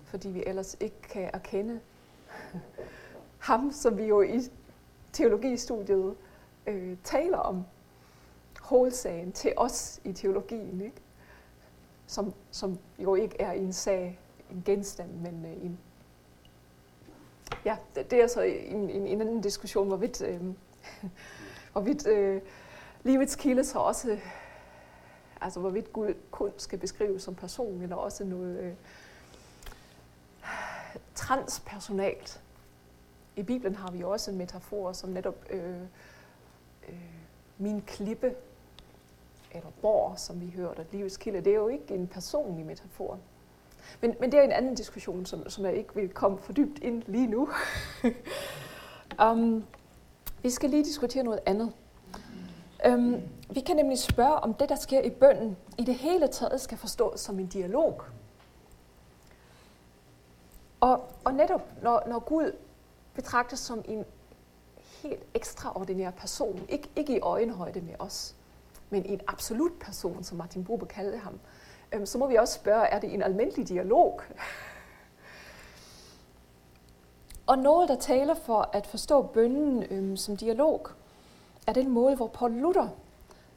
fordi vi ellers ikke kan erkende (laughs) ham, som vi jo i teologistudiet øh, taler om hovedsagen til os i teologien, ikke? Som, som jo ikke er en sag, en genstand, men øh, en... Ja, det, det er så en, en, en anden diskussion, hvorvidt, øh, hvorvidt øh, livets kilde så også, øh, altså hvorvidt Gud kun skal beskrives som person, eller også noget øh, transpersonalt. I Bibelen har vi også en metafor, som netop øh, øh, min klippe, eller borg, som vi hørte, at livets kilde, det er jo ikke en personlig metafor. Men, men det er en anden diskussion, som, som jeg ikke vil komme for dybt ind lige nu. (laughs) um, vi skal lige diskutere noget andet. Um, vi kan nemlig spørge, om det, der sker i bønden, i det hele taget skal forstås som en dialog. Og, og netop når, når Gud betragtes som en helt ekstraordinær person, ikke, ikke i øjenhøjde med os, men en absolut person, som Martin Buber kaldte ham, øhm, så må vi også spørge, er det en almindelig dialog? Og noget, der taler for at forstå bønnen øhm, som dialog, er den måde, hvor Paul Luther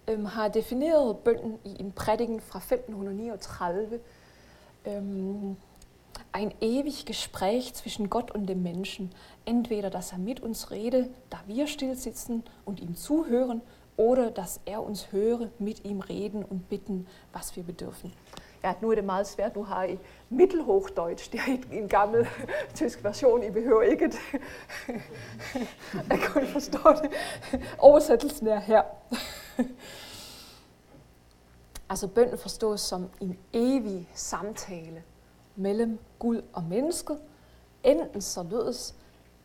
øhm, har defineret bønnen i en prædiken fra 1539. Øhm, ein ewig Gespräch zwischen Gott und dem Menschen. Entweder, dass er mit uns rede, da wir still sitzen und ihm zuhören, oder dass er uns höre, mit ihm reden und bitten, was wir bedürfen. Ja, nu er det meget svært. Nu har I Mittelhochdeutsch. Det er en gammel (laughs) tysk version. I behøver ikke at, at kunne forstå det. Oversættelsen er her. (laughs) altså bønden forstås som en evig samtale mellem Gud og mennesket, enten således,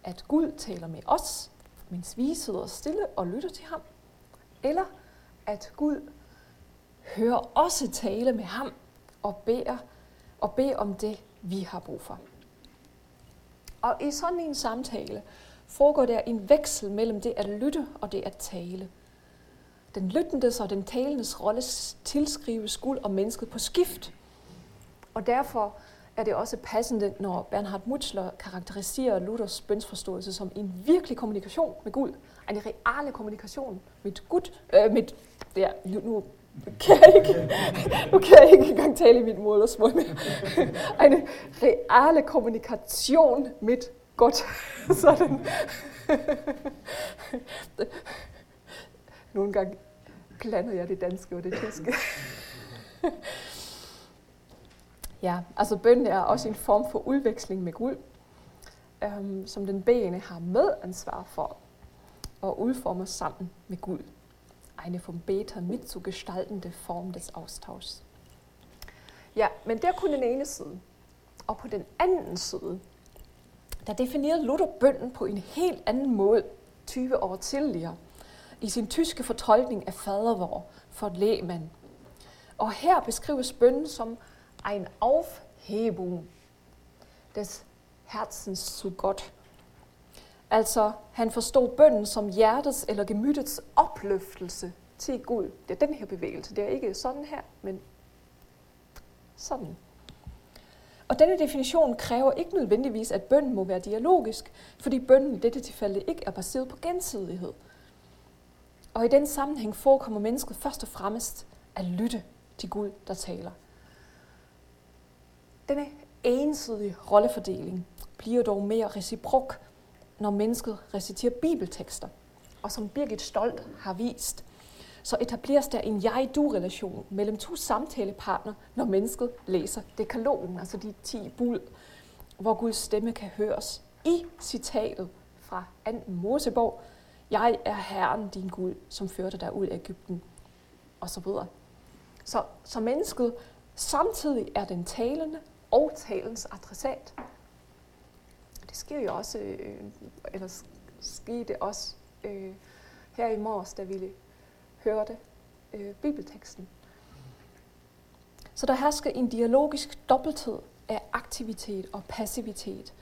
at Gud taler med os, mens vi sidder stille og lytter til ham, eller at Gud hører også tale med ham og beder, og beder om det, vi har brug for. Og i sådan en samtale foregår der en veksel mellem det at lytte og det at tale. Den lyttendes og den talendes rolle tilskrives guld og mennesket på skift. Og derfor er det også passende, når Bernhard Mutzler karakteriserer Luthers bønsforståelse som en virkelig kommunikation med Gud. En reale kommunikation med Gud. Øh, med, ja, nu, nu kan jeg ikke, nu kan jeg ikke engang tale i mit modersmål mere. En reale kommunikation med Gott. Sådan. Nogle gange blander jeg det danske og det tyske. ja, altså bøn er også en form for udveksling med Gud, øhm, som den bedende har medansvar for og udformer sammen med Gud. Eine vom Beter mitzugestaltende Form des Austauschs. Ja, men der kun den ene side. Den anden side, der definerede Luther bønden på en helt anden måde 20 år tidligere i sin tyske fortolkning af fadervor for lægmand. Og her beskrives bønden som ein Aufhebung des Herzens zu Gott. Altså, han forstod bønden som hjertets eller gemyttets opløftelse til Gud. Det er den her bevægelse. Det er ikke sådan her, men sådan. Og denne definition kræver ikke nødvendigvis, at bønnen må være dialogisk, fordi bønnen i dette tilfælde ikke er baseret på gensidighed. Og i den sammenhæng forekommer mennesket først og fremmest at lytte til Gud, der taler. Denne ensidige rollefordeling bliver dog mere reciprok, når mennesket reciterer bibeltekster. Og som Birgit Stolt har vist, så etableres der en jeg-du-relation mellem to samtalepartnere, når mennesket læser dekalogen, altså de ti bud, hvor Guds stemme kan høres i citatet fra 2. Mosebog, jeg er Herren din Gud, som førte dig ud af Ægypten, og så videre. Så, så mennesket samtidig er den talende og talens adressat. Det sker jo også, øh, eller skete også øh, her i morges, da vi hørte øh, bibelteksten. Så der hersker en dialogisk dobbelthed af aktivitet og passivitet,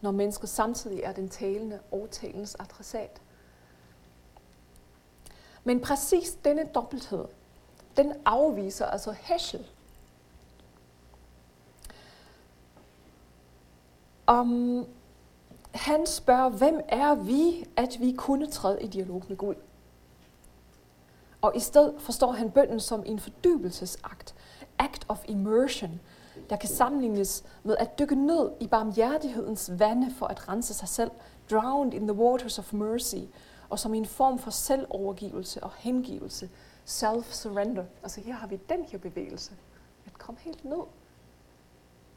når mennesket samtidig er den talende og talens adressat. Men præcis denne dobbelthed, den afviser altså Heschel. Om han spørger, hvem er vi, at vi kunne træde i dialog med Gud? Og i stedet forstår han bønden som en fordybelsesakt, act of immersion, der kan sammenlignes med at dykke ned i barmhjertighedens vande for at rense sig selv, drowned in the waters of mercy, og som en form for selvovergivelse og hengivelse, self-surrender. Altså her har vi den her bevægelse, at komme helt ned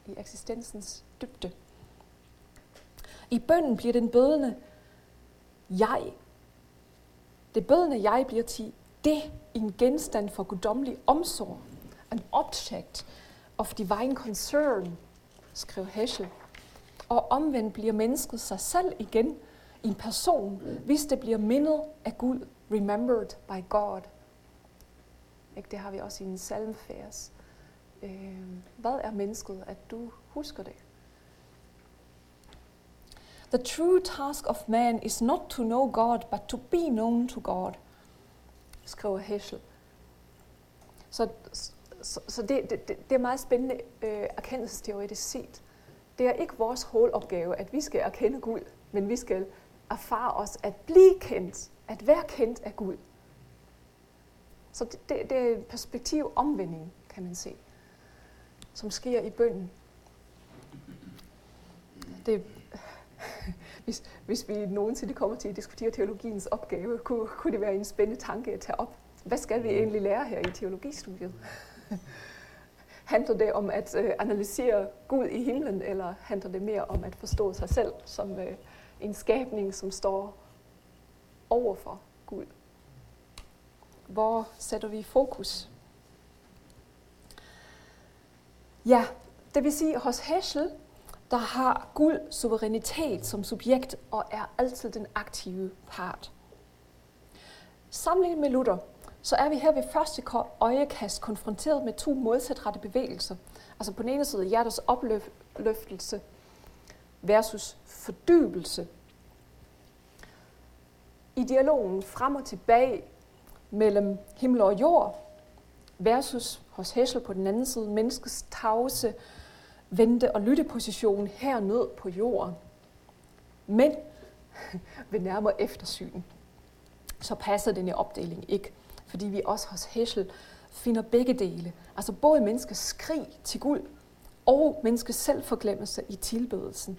i eksistensens dybde. I bønden bliver den bødende jeg. Det bødende jeg bliver til det en genstand for guddommelig omsorg. An object of divine concern, skrev Heschel. Og omvendt bliver mennesket sig selv igen en person, hvis det bliver mindet af Gud, remembered by God. Ikke? Det har vi også i en salmfærs. Øh, hvad er mennesket, at du husker det? The true task of man is not to know God, but to be known to God skriver Heschel. Så, så, så det, det, det er meget spændende øh, erkendelsesteoretisk set. Det er ikke vores hovedopgave, at vi skal erkende Gud, men vi skal erfare os at blive kendt, at være kendt af Gud. Så det, det, det er en perspektiv omvending, kan man se, som sker i bønden. Det, (laughs) hvis, hvis vi nogensinde kommer til at diskutere teologiens opgave, kunne, kunne det være en spændende tanke at tage op. Hvad skal vi egentlig lære her i teologistudiet? (laughs) handler det om at øh, analysere Gud i himlen, eller handler det mere om at forstå sig selv som øh, en skabning, som står overfor Gud? Hvor sætter vi fokus? Ja, det vil sige, hos Heschel der har guld suverænitet som subjekt og er altid den aktive part. Sammenlignet med Luther, så er vi her ved første øjekast konfronteret med to modsætrette bevægelser. Altså på den ene side hjertets opløftelse versus fordybelse. I dialogen frem og tilbage mellem himmel og jord versus hos Heschel på den anden side menneskets tavse, vente- og lytteposition hernede på jorden. Men (laughs) ved nærmere eftersyn, så passer denne opdeling ikke, fordi vi også hos Heschel finder begge dele. Altså både menneskets skrig til Gud og menneskets selvforglemmelse i tilbedelsen.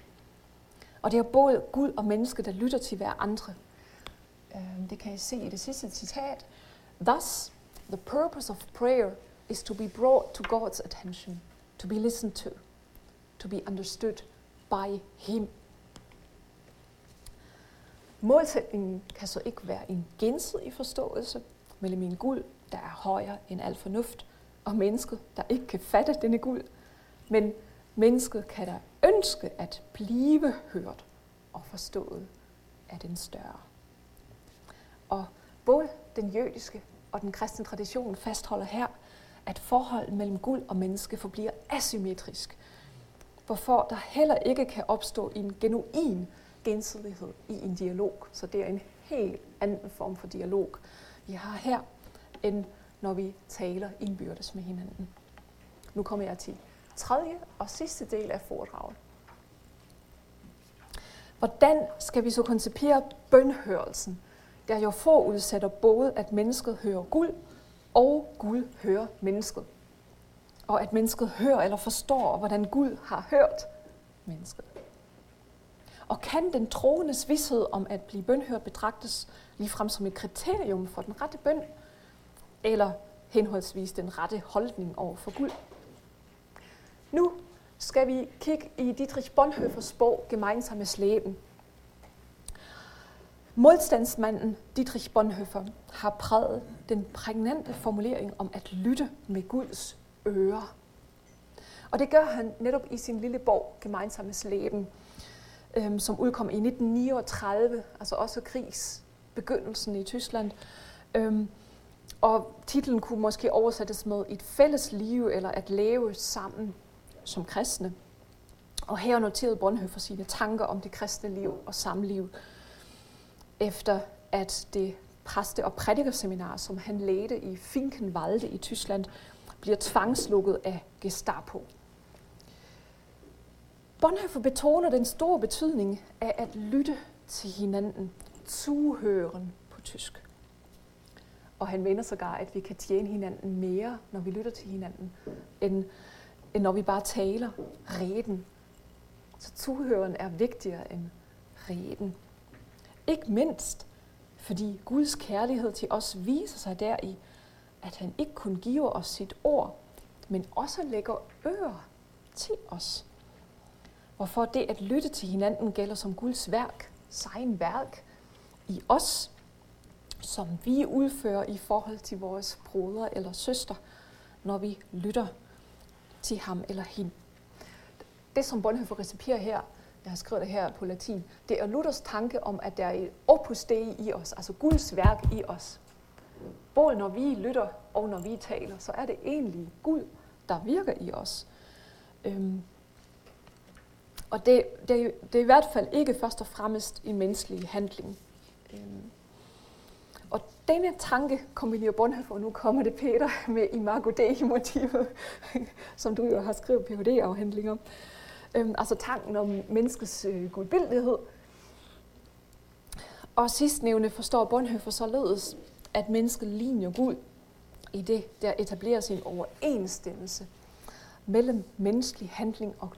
Og det er både Gud og menneske, der lytter til hver andre. Øhm, det kan I se i det sidste citat. Thus, the purpose of prayer is to be brought to God's attention, to be listened to, to be understood by Him. Målsætningen kan så ikke være en gensidig forståelse mellem en guld, der er højere end al fornuft, og mennesket, der ikke kan fatte denne guld, men mennesket kan da ønske at blive hørt og forstået af den større. Og både den jødiske og den kristne tradition fastholder her, at forholdet mellem guld og menneske forbliver asymmetrisk, hvorfor der heller ikke kan opstå en genuin gensidighed i en dialog. Så det er en helt anden form for dialog, vi har her, end når vi taler indbyrdes med hinanden. Nu kommer jeg til tredje og sidste del af foredraget. Hvordan skal vi så koncipere bønhørelsen, der jo forudsætter både, at mennesket hører Gud, og Gud hører mennesket. Og at mennesket hører eller forstår, hvordan Gud har hørt mennesket. Og kan den troendes vidshed om at blive bønhørt betragtes ligefrem som et kriterium for den rette bøn, eller henholdsvis den rette holdning over for Gud? Nu skal vi kigge i Dietrich Bonhoeffers bog Gemeinsames Leben. Modstandsmanden Dietrich Bonhoeffer har præget den prægnante formulering om at lytte med Guds ører. Og det gør han netop i sin lille bog Gemeinsames Leben, øhm, som udkom i 1939, altså også krigs begyndelsen i Tyskland. Øhm, og titlen kunne måske oversættes med et fælles liv eller at leve sammen som kristne. Og her noterede Bonhoeffer sine tanker om det kristne liv og samliv, efter at det præste- og prædikerseminar, som han ledte i Finkenwalde i Tyskland, bliver tvangslukket af Gestapo. Bonhoeffer betoner den store betydning af at lytte til hinanden, zuhøren på tysk. Og han mener sågar, at vi kan tjene hinanden mere, når vi lytter til hinanden, end end når vi bare taler reden. Så tuhøren er vigtigere end reden. Ikke mindst, fordi Guds kærlighed til os viser sig deri, at han ikke kun giver os sit ord, men også lægger ører til os. Hvorfor det at lytte til hinanden gælder som Guds værk, sein værk i os, som vi udfører i forhold til vores brødre eller søster, når vi lytter til ham eller hende. Det, som Bonhoeffer recipierer her, jeg har skrevet det her på latin, det er Luthers tanke om, at der er et opus dei i os, altså Guds værk i os. Både når vi lytter og når vi taler, så er det egentlig Gud, der virker i os. Øhm, og det, det, det er i hvert fald ikke først og fremmest en menneskelig handling. Øhm, og denne tanke kombinerer Bonhoeffer, og nu kommer det Peter med Imago Dei-motivet, (laughs) som du jo har skrevet Ph.D.-afhandling om. Øhm, altså tanken om menneskets øh, gudbildighed. Og sidstnævne forstår Bonhoeffer således, at mennesket ligner Gud i det, der etableres en overensstemmelse mellem menneskelig handling og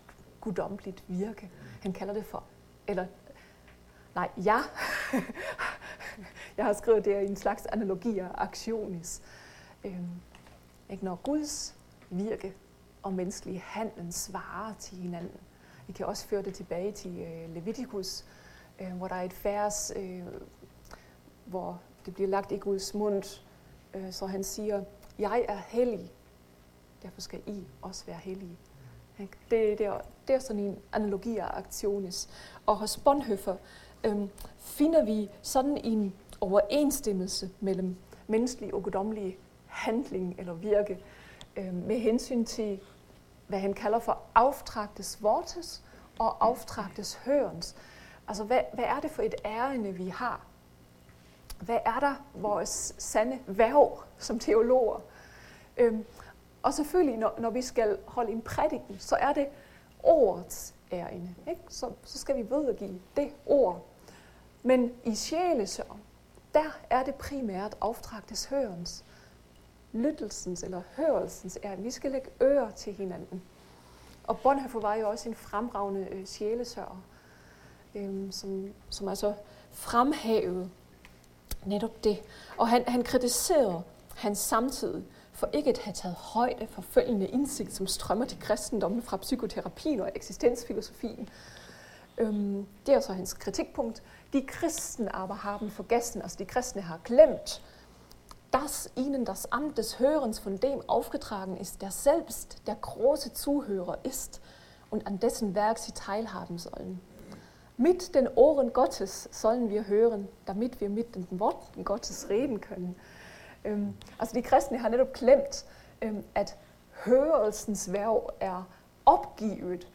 guddommeligt virke. Han kalder det for, eller nej, ja, (laughs) jeg har skrevet det i en slags analogi af aktionis. Øhm, ikke? Når Guds virke og menneskelig handlen svarer til hinanden. Vi kan også føre det tilbage til øh, Leviticus, øh, hvor der er et vers, øh, hvor det bliver lagt i Guds mund, øh, så han siger, jeg er hellig, derfor skal I også være hellige. Det, det, er, det er sådan en analogi af aktionis. Og hos Bonhoeffer øhm, finder vi sådan en overensstemmelse mellem menneskelig og guddommelig handling eller virke øhm, med hensyn til, hvad han kalder for aftragtes vortes og aftragtes hørens. Altså, hvad, hvad er det for et ærende, vi har? Hvad er der vores sande værv som teologer? Øhm, og selvfølgelig, når, når vi skal holde en prædiken, så er det ordets ærende. Ikke? Så, så skal vi videregive det ord. Men i sjælesørg, der er det primært aftragtes hørens, lyttelsens eller hørelsens ærende. Vi skal lægge ører til hinanden. Og Bonhoeffer var jo også en fremragende øh, sjælesørger, øh, som, som altså fremhævede netop det. Og han, han kritiserede hans samtid for ikke at have taget højde for følgende indsigt, som strømmer til kristendommen fra psykoterapien og eksistensfilosofien. Øhm, det er så hans kritikpunkt. De kristne aber haben vergessen, altså de kristne har glemt, dass ihnen das Amt des Hörens von dem aufgetragen ist, der selbst der große Zuhörer ist und an dessen Werk sie teilhaben sollen. Mit den Ohren Gottes sollen wir hören, damit wir mit den Worten Gottes reden können. Øhm, altså de kristne har netop glemt, øhm, at hørelsens værv er opgivet.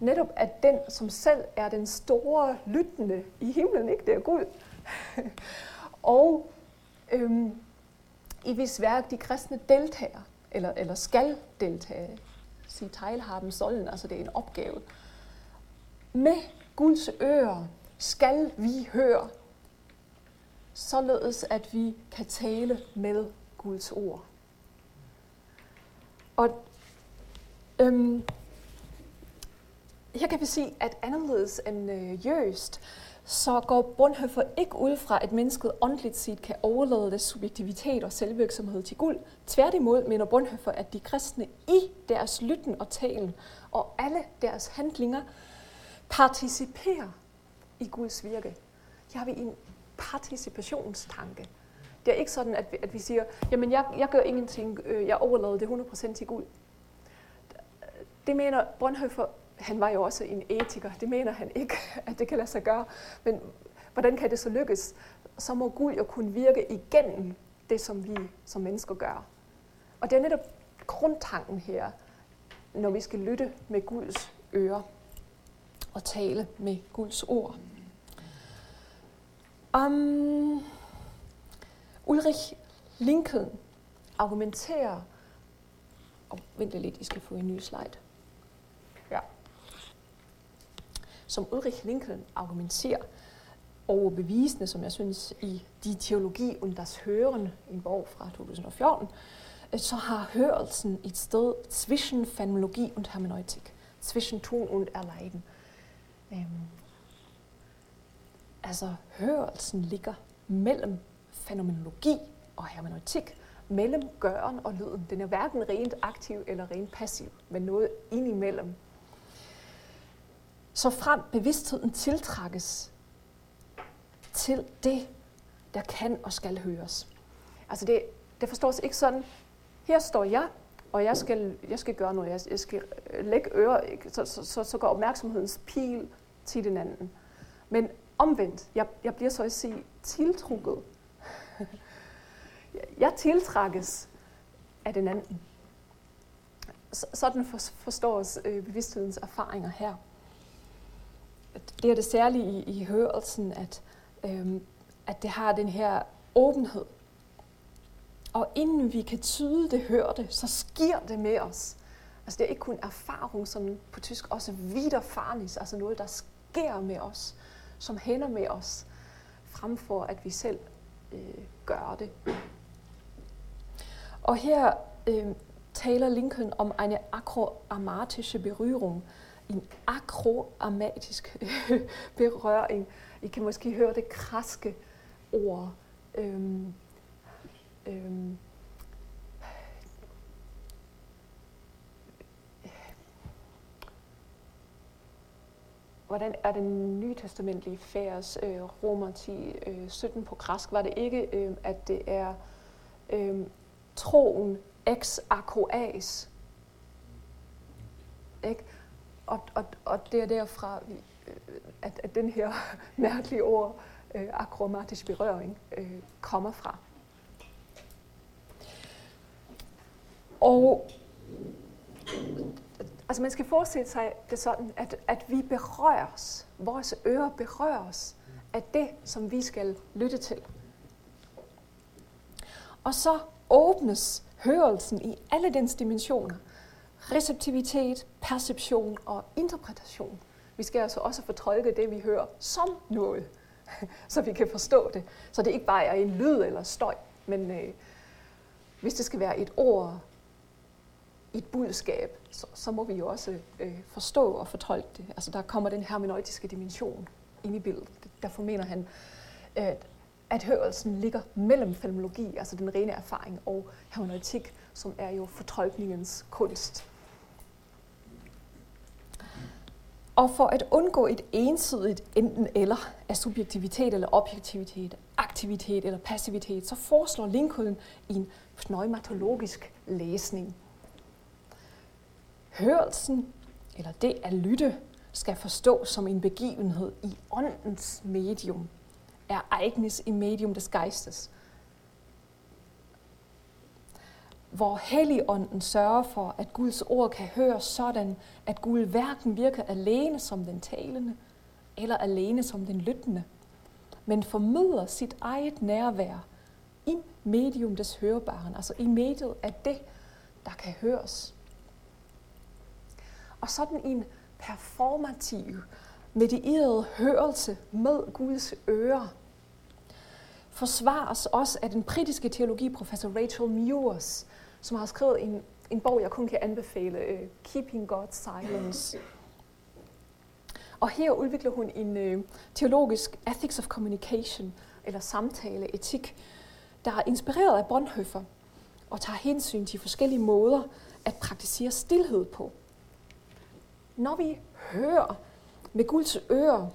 Netop at den, som selv er den store lyttende i himlen, ikke det er Gud. (laughs) og øhm, i hvis værk de kristne deltager, eller, eller skal deltage, sige teilhaben sollen, altså det er en opgave. Med Guds ører skal vi høre således at vi kan tale med Guds ord. Og øhm, her kan vi se, at anderledes end øh, Jøst, så går Bonhoeffer ikke ud fra, at mennesket åndeligt set kan overlade deres subjektivitet og selvvirksomhed til Gud. Tværtimod mener Bonhoeffer, at de kristne i deres lytten og talen og alle deres handlinger participere i Guds virke. Jeg har vi en participationstanke. Det er ikke sådan, at vi, at vi siger, jamen jeg, jeg gør ingenting, øh, jeg overlader det 100% til Gud. Det mener Bonhoeffer, han var jo også en etiker, det mener han ikke, (laughs) at det kan lade sig gøre. Men hvordan kan det så lykkes? Så må Gud jo kunne virke igennem det, som vi som mennesker gør. Og det er netop grundtanken her, når vi skal lytte med Guds ører og tale med Guds ord. Um, Ulrich Lincoln argumenterer... Oh, vent lidt, I skal få en ny slide. Ja. Som Ulrich Lincoln argumenterer overbevisende, som jeg synes, i Die Teologi und das Hören, en bog fra 2014, så har hørelsen et sted zwischen Fenomenologi und hermeneutik, zwischen tun und erleiden. Øhm, Altså hørelsen ligger mellem fænomenologi og hermeneutik, mellem gøren og lyden. Den er hverken rent aktiv eller rent passiv, men noget indimellem. Så frem bevidstheden tiltrækkes til det, der kan og skal høres. Altså det, det forstås ikke sådan, her står jeg, og jeg skal, jeg skal gøre noget, jeg, jeg skal øh, lægge ører, så, så, så, så går opmærksomhedens pil til den anden. Men omvendt, jeg, jeg bliver så at sige tiltrukket. (laughs) jeg tiltrækkes af den anden. Sådan forstås øh, bevidsthedens erfaringer her. Det er det særlige i, i hørelsen, at, øhm, at det har den her åbenhed. Og inden vi kan tyde det, hørte, så sker det med os. Altså det er ikke kun erfaring, som på tysk også widerfahrnis, altså noget, der sker med os som hænder med os, frem for at vi selv øh, gør det. Og her øh, taler Lincoln om en akroamatische Berührung, en akroamatisk (laughs) berøring. I kan måske høre det kraske ord. Øhm, øhm, hvordan er det nye testamentlige færs øh, romer 10, øh, 17 på græsk? Var det ikke, øh, at det er øh, troen ex arcoas? Ikke? Og, og, og det er derfra, øh, at, at den her (laughs) mærkelige ord, øh, akromatisk berøring, øh, kommer fra. Og altså man skal forestille sig det sådan, at, at vi berøres, vores ører berøres af det, som vi skal lytte til. Og så åbnes hørelsen i alle dens dimensioner. Receptivitet, perception og interpretation. Vi skal altså også fortolke det, vi hører, som noget, (laughs) så vi kan forstå det. Så det ikke bare er en lyd eller støj, men øh, hvis det skal være et ord, et budskab, så, så må vi jo også øh, forstå og fortolke det. Altså der kommer den hermeneutiske dimension ind i billedet. Derfor mener han, at, at hørelsen ligger mellem fenomenologi, altså den rene erfaring, og hermeneutik, som er jo fortolkningens kunst. Og for at undgå et ensidigt enten eller af subjektivitet eller objektivitet, aktivitet eller passivitet, så foreslår Lincoln en pneumatologisk læsning. Hørelsen, eller det at lytte, skal forstås som en begivenhed i åndens medium, er ereignis i medium des Geistes, hvor Helligånden sørger for, at Guds ord kan høres sådan, at Gud hverken virker alene som den talende, eller alene som den lyttende, men formidler sit eget nærvær i medium des hørebaren, altså i mediet af det, der kan høres. Og sådan en performativ, medieret hørelse med Guds ører forsvares også af den britiske teologiprofessor Rachel Mewers, som har skrevet en, en bog, jeg kun kan anbefale, uh, Keeping God's Silence. Og her udvikler hun en uh, teologisk ethics of communication, eller samtaleetik, der er inspireret af Bonhoeffer og tager hensyn til forskellige måder at praktisere stillhed på. Når vi hører med Guds ører,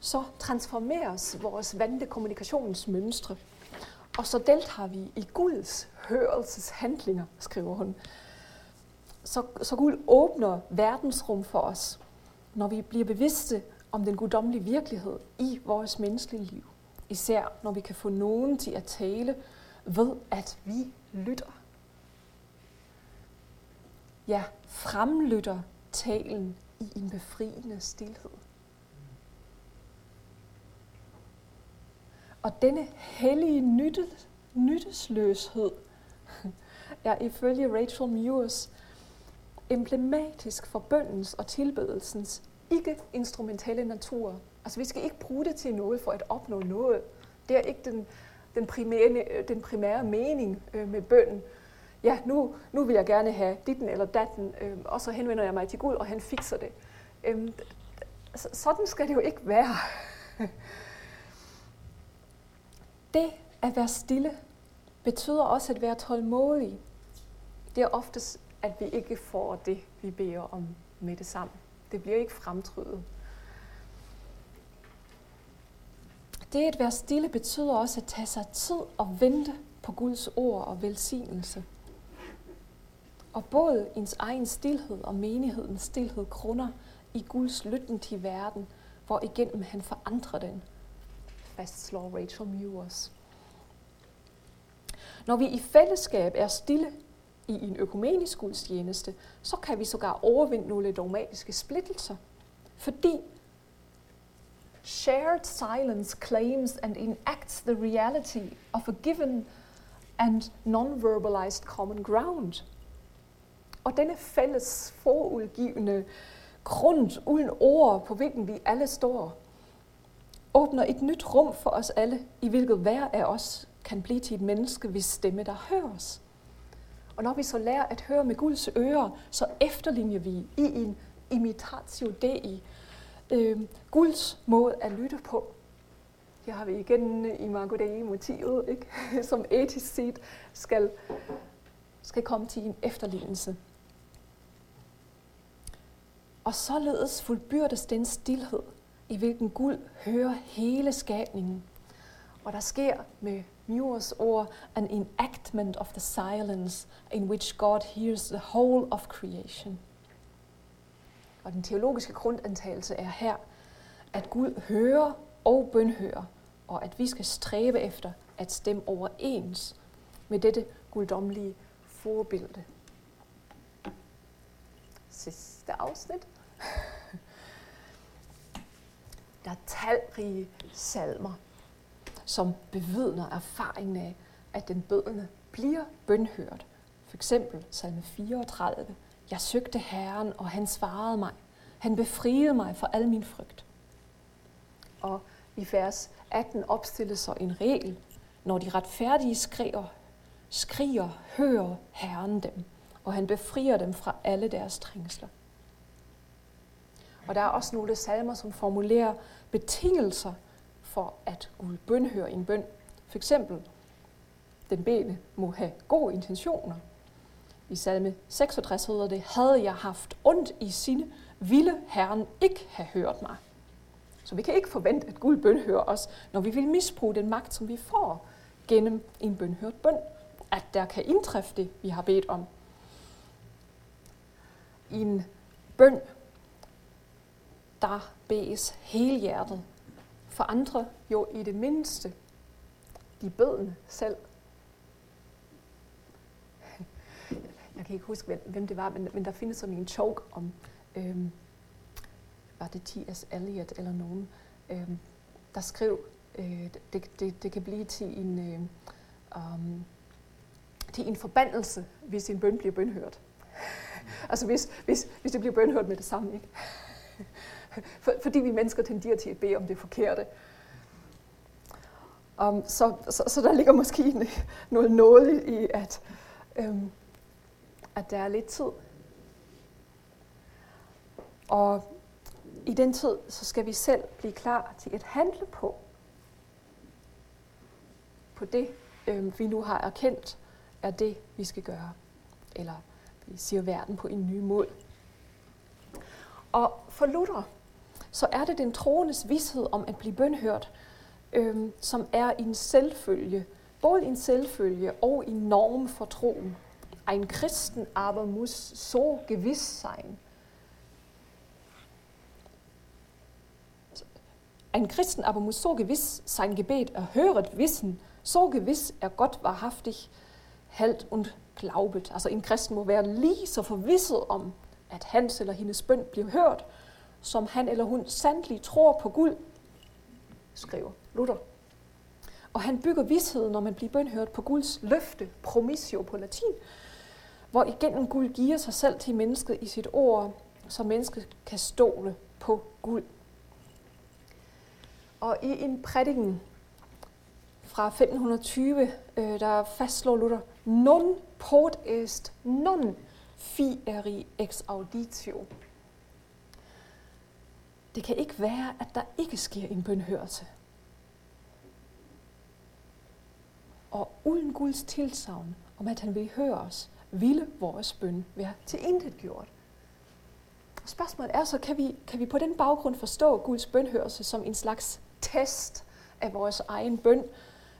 så transformeres vores vante kommunikationsmønstre. Og så deltager vi i Guds hørelseshandlinger, skriver hun. Så, så Gud åbner verdensrum for os, når vi bliver bevidste om den guddommelige virkelighed i vores menneskelige liv. Især når vi kan få nogen til at tale ved, at vi lytter. Ja, fremlytter talen i en befriende stillhed. Og denne hellige nyttet, nyttesløshed er ifølge Rachel Mewers emblematisk for bøndens og tilbedelsens ikke-instrumentelle natur. Altså vi skal ikke bruge det til noget for at opnå noget. Det er ikke den, den, primære, den primære mening øh, med bønden ja, nu, nu vil jeg gerne have ditten eller datten, øh, og så henvender jeg mig til Gud, og han fikser det. Øh, sådan skal det jo ikke være. (laughs) det at være stille betyder også at være tålmodig. Det er oftest, at vi ikke får det, vi beder om med det samme. Det bliver ikke fremtrydet. Det at være stille betyder også at tage sig tid og vente på Guds ord og velsignelse. Og både ens egen stillhed og menighedens stillhed grunder i Guds lytten til verden, hvor igennem han forandrer den, fastslår Rachel Mewers. Når vi i fællesskab er stille i en økumenisk gudstjeneste, så kan vi sågar overvinde nogle dogmatiske splittelser, fordi shared silence claims and enacts the reality of a given and non-verbalized common ground – og denne fælles forudgivende grund uden ord, på hvilken vi alle står, åbner et nyt rum for os alle, i hvilket hver af os kan blive til et menneske, hvis stemme der høres. Og når vi så lærer at høre med Guds ører, så efterligner vi i en imitatio dei øh, Guds måde at lytte på. Her har vi igen i Marco Dei motivet, ikke? (laughs) som etisk set skal, skal komme til en efterlignelse. Og således fuldbyrdes den stillhed, i hvilken Gud hører hele skabningen. Og der sker med Muir's ord an enactment of the silence in which God hears the whole of creation. Og den teologiske grundantagelse er her, at Gud hører og bønhører, og at vi skal stræbe efter at stemme overens med dette guddommelige forbillede. Sidste afsnit. Der er talrige salmer, som bevidner erfaringen af, at den bødende bliver bønhørt. For eksempel salme 34. Jeg søgte Herren, og han svarede mig. Han befriede mig fra al min frygt. Og i vers 18 opstilles så en regel. Når de retfærdige skriger, skriger, hører Herren dem, og han befrier dem fra alle deres trængsler. Og der er også nogle salmer, som formulerer betingelser for, at Gud bønhører en bøn. For eksempel, den bene må have gode intentioner. I salme 66 hedder det, havde jeg haft ondt i sine, ville Herren ikke have hørt mig. Så vi kan ikke forvente, at Gud bønhører os, når vi vil misbruge den magt, som vi får gennem en bønhørt bøn. At der kan indtræffe det, vi har bedt om. I en bøn, der bedes hele hjertet. For andre jo i det mindste de bødende selv. Jeg kan ikke huske, hvem det var, men, men der findes sådan en joke om, øhm, var det T.S. Eliot eller nogen, øhm, der skrev, øh, det, det, det kan blive til en, øh, um, til en forbandelse, hvis en bøn bliver bønhørt. altså hvis, hvis, hvis det bliver bønhørt med det samme, ikke? For, fordi vi mennesker tenderer til at bede om det forkerte. Um, så, så, så der ligger måske noget nåde i, at, øhm, at der er lidt tid. Og i den tid, så skal vi selv blive klar til at handle på, på det, øhm, vi nu har erkendt, er det, vi skal gøre. Eller vi siger verden på en ny måde. Og for Luther, så er det den troendes vidshed om at blive bønhørt, øhm, som er en selvfølge, både en selvfølge og en norm for troen. Ein Christen aber muss so gewiss sein. Ein Christen aber muss so gewiss sein Gebet erhöret wissen, so gewiss er Gott wahrhaftig hält und glaubet. Altså en kristen må være lige så forvisset om, at hans eller hendes bøn bliver hørt, som han eller hun sandelig tror på Gud, skriver Luther. Og han bygger vidsheden, når man bliver bønhørt på Guds løfte, promissio på latin, hvor igennem Gud giver sig selv til mennesket i sit ord, så mennesket kan stole på Gud. Og i en prædiken fra 1520, øh, der fastslår Luther, non pot est non fieri ex auditio. Det kan ikke være, at der ikke sker en bønhørelse. Og uden Guds tilsavn om, at han vil høre os, ville vores bøn være til intet gjort. Spørgsmålet er så, kan vi, kan vi på den baggrund forstå Guds bønhørelse som en slags test af vores egen bøn,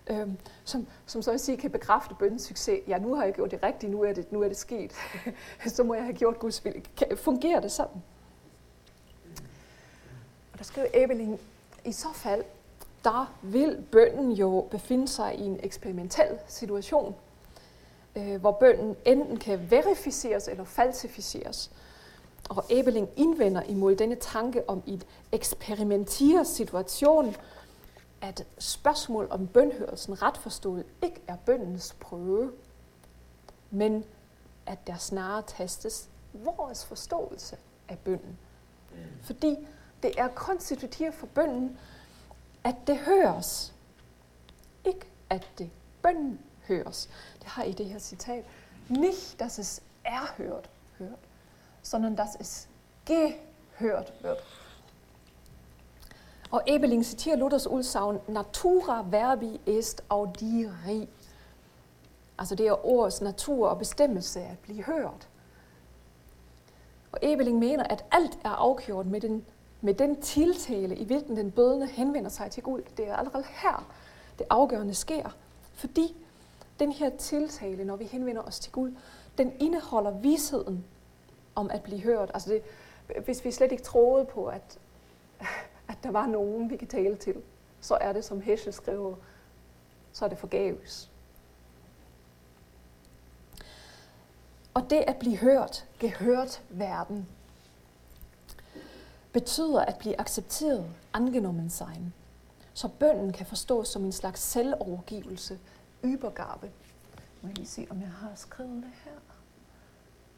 øhm, som, som så at sige kan bekræfte bøndens succes. Ja, nu har jeg gjort det rigtigt, nu er det, nu er det sket. (laughs) så må jeg have gjort Guds vilje. Fungerer det sådan? Og der skriver Ebeling, i så fald, der vil bønden jo befinde sig i en eksperimentel situation, øh, hvor bønden enten kan verificeres eller falsificeres. Og Ebeling indvender imod denne tanke om et eksperimenteret situation, at spørgsmål om bønhørelsen ret forstået ikke er bøndens prøve, men at der snarere tastes vores forståelse af bønden. Fordi det er konstitutivt for bønden, at det høres. Ikke at det bønden høres. Det har i det her citat. Nicht, dass es erhört, hört, sondern dass es gehört wird. Og Ebeling citerer Luthers udsagn, natura verbi est audiri. Altså det er ordets natur og bestemmelse at blive hørt. Og Ebeling mener, at alt er afgjort med den, med den tiltale, i hvilken den bødende henvender sig til Gud. Det er allerede her, det afgørende sker. Fordi den her tiltale, når vi henvender os til Gud, den indeholder vidsheden om at blive hørt. Altså det, hvis vi slet ikke troede på, at, at der var nogen, vi kan tale til, så er det, som Hesche skriver, så er det forgæves. Og det at blive hørt, gehørt verden, betyder at blive accepteret, angenommen sein. Så bønden kan forstås som en slags selvovergivelse, ybergabe. Må jeg lige se, om jeg har skrevet det her.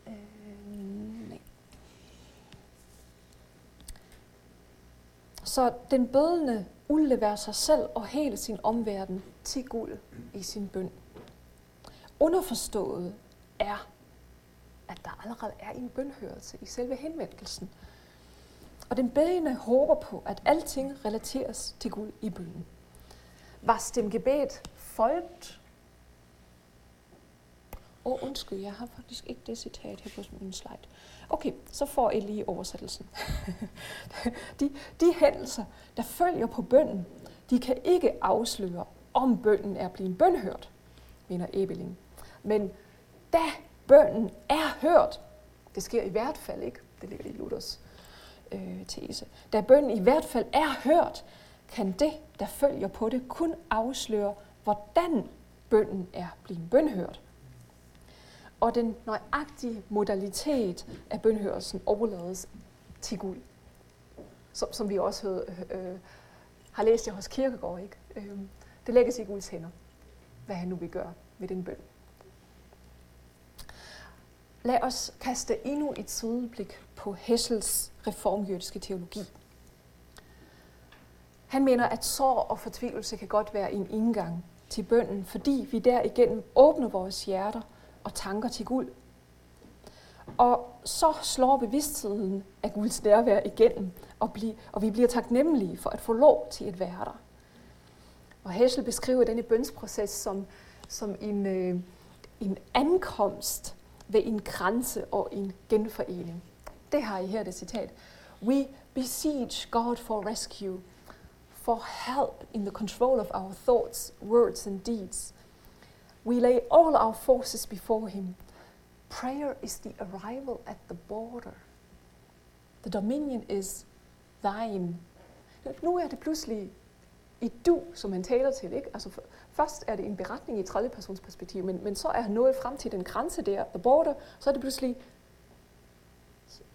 Øh, nej. Så den bødende udleverer sig selv og hele sin omverden til Gud i sin bøn. Underforstået er, at der allerede er en bønhørelse i selve henvendelsen. Og den bedende håber på, at alting relateres til Gud i bønnen. Var dem gebet folgt? Åh, oh, undskyld, jeg har faktisk ikke det citat her på min slide. Okay, så får I lige oversættelsen. (laughs) de, de hændelser, der følger på bønnen, de kan ikke afsløre, om bønnen er blevet bønhørt, mener Ebeling. Men da bønnen er hørt, det sker i hvert fald ikke, det ligger i Luthers øh, tese, da bønnen i hvert fald er hørt, kan det, der følger på det, kun afsløre, hvordan bønnen er blevet bønhørt og den nøjagtige modalitet af bønhørelsen overlades til Gud. Som, som vi også havde, øh, har læst i hos Kirkegaard. Ikke? Øh, det lægges i Guds hænder, hvad han nu vil gøre med den bøn. Lad os kaste endnu et sideblik på Hessels reformjødiske teologi. Han mener, at sorg og fortvivlelse kan godt være en indgang til bønnen, fordi vi derigennem åbner vores hjerter – og tanker til Gud. Og så slår bevidstheden af Guds nærvær igennem, og, bli, og vi bliver taknemmelige for at få lov til at være der. Og Heschel beskriver denne bønsproces som, som en, øh, en ankomst ved en grænse og en genforening. Det har I her det citat. We beseech God for rescue, for help in the control of our thoughts, words and deeds – We lay all our forces before Him. Prayer is the arrival at the border. The dominion is thine. Nu er det pludselig et du, som han taler til. Ikke? Altså, først er det en beretning i tredjepersonsperspektiv, perspektiv, men, men så er han nået frem til den grænse der, the border, så er det pludselig,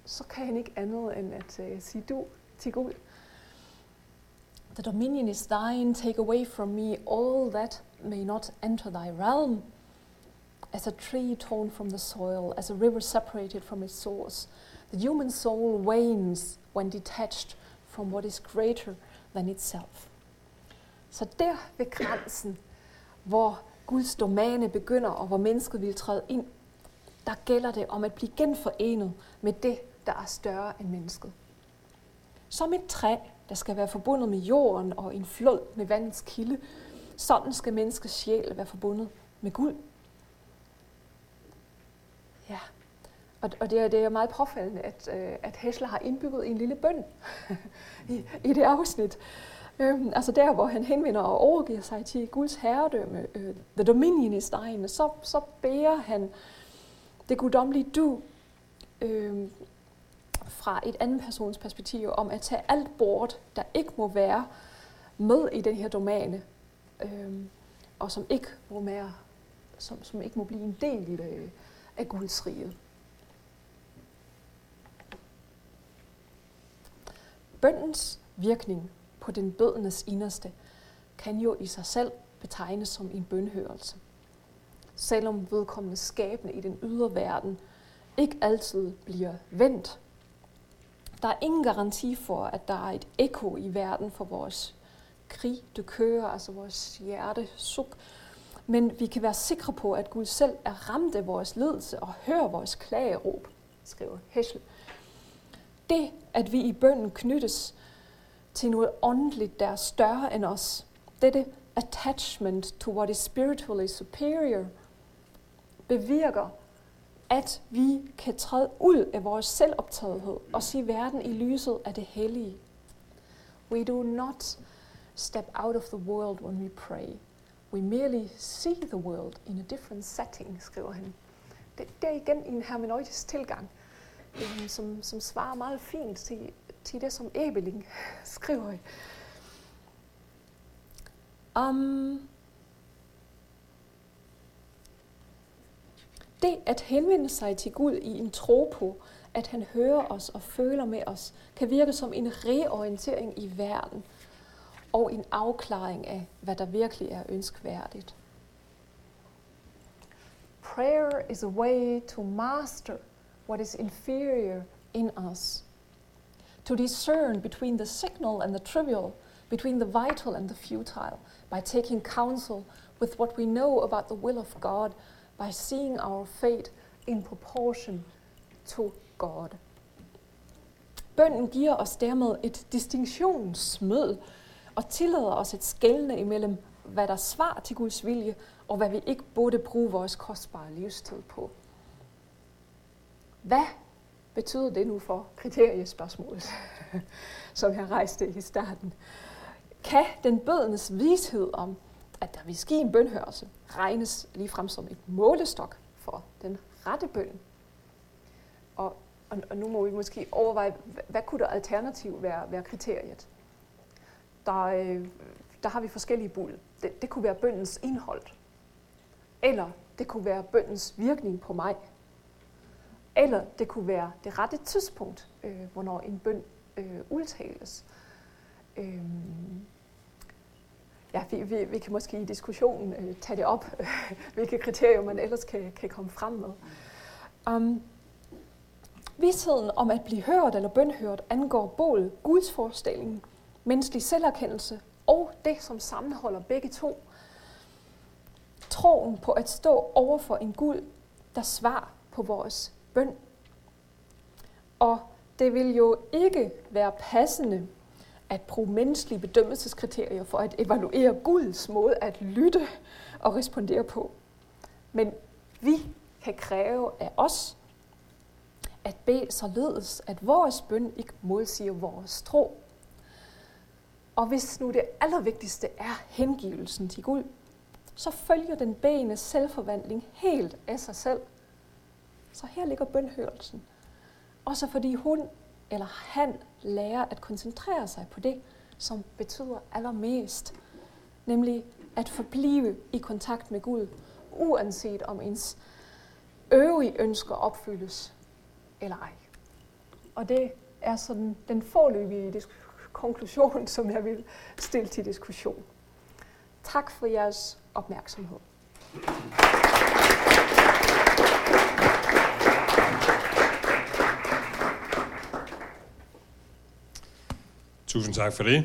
så kan han ikke andet end at uh, sige du til Gud. The dominion is thine, take away from me all that may not enter thy realm. As a tree torn from the soil, as a river separated from its source, the human soul wanes when detached from what is greater than itself. Så der ved grænsen, hvor Guds domæne begynder, og hvor mennesket vil træde ind, der gælder det om at blive genforenet med det, der er større end mennesket. Som et træ, der skal være forbundet med jorden og en flod med vandets kilde, sådan skal menneskets sjæl være forbundet med Gud. Ja, og, og det, er, det er meget påfaldende, at, øh, at Hesler har indbygget en lille bøn (laughs) i, i det afsnit. Øhm, altså der, hvor han henvender og overgiver sig til Guds herredømme, øh, the dominion is thine, så, så bærer han det guddommelige du øh, fra et andet persons perspektiv om at tage alt bort, der ikke må være med i den her domæne, øh, og som ikke må være, som, som ikke må blive en del af, øh, af Guds rige. Bøndens virkning på den bødenes inderste kan jo i sig selv betegnes som en bønhørelse. Selvom vedkommende skabende i den ydre verden ikke altid bliver vendt. Der er ingen garanti for, at der er et ekko i verden for vores krig, det kører, altså vores hjerte, suk. Men vi kan være sikre på, at Gud selv er ramt af vores ledelse og hører vores klageråb, skriver Heschel. Det, at vi i bønden knyttes til noget åndeligt, der er større end os, dette attachment to what is spiritually superior, bevirker, at vi kan træde ud af vores selvoptagethed og se verden i lyset af det hellige. We do not step out of the world when we pray. We merely see the world in a different setting, skriver han. Det, det er igen en hermeneutisk tilgang. Øh, som, som svarer meget fint til, til det, som Ebeling (laughs) skriver. Um, det at henvende sig til Gud i en tro på, at han hører os og føler med os, kan virke som en reorientering i verden og en afklaring af, hvad der virkelig er ønskværdigt. Prayer is a way to master what is inferior in us, to discern between the signal and the trivial, between the vital and the futile, by taking counsel with what we know about the will of God, by seeing our fate in proportion to God. Bønden giver os dermed et distinktionsmød og tillader os et skældne imellem, hvad der svar til Guds vilje, og hvad vi ikke burde bruge vores kostbare livstid på. Hvad betyder det nu for kriteriespørgsmålet, (laughs) som jeg rejste i starten? Kan den bødens vished om, at der vil ske en bønhørelse, regnes ligefrem som et målestok for den rette bøn? Og, og, og nu må vi måske overveje, hvad, hvad kunne der alternativ være, være kriteriet? Der, øh, der har vi forskellige bud. Det, det kunne være bøndens indhold. Eller det kunne være bøndens virkning på mig. Eller det kunne være det rette tidspunkt, øh, hvornår en bøn øh, udtales. Øh, ja, vi, vi, vi kan måske i diskussionen øh, tage det op, (laughs) hvilke kriterier man ellers kan, kan komme frem med. Øhm, um, Vidsheden om at blive hørt eller bønhørt angår både Guds forestilling, menneskelig selverkendelse og det, som sammenholder begge to. Troen på at stå over for en Gud, der svar på vores bøn. Og det vil jo ikke være passende at bruge menneskelige bedømmelseskriterier for at evaluere Guds måde at lytte og respondere på. Men vi kan kræve af os, at bede således, at vores bøn ikke modsiger vores tro. Og hvis nu det allervigtigste er hengivelsen til Gud, så følger den bedende selvforvandling helt af sig selv. Så her ligger bønhørelsen. Også fordi hun eller han lærer at koncentrere sig på det, som betyder allermest, nemlig at forblive i kontakt med Gud, uanset om ens øvrige ønsker opfyldes eller ej. Og det er sådan den forløbige konklusion, som jeg vil stille til diskussion. Tak for jeres opmærksomhed. Tusind tak for det.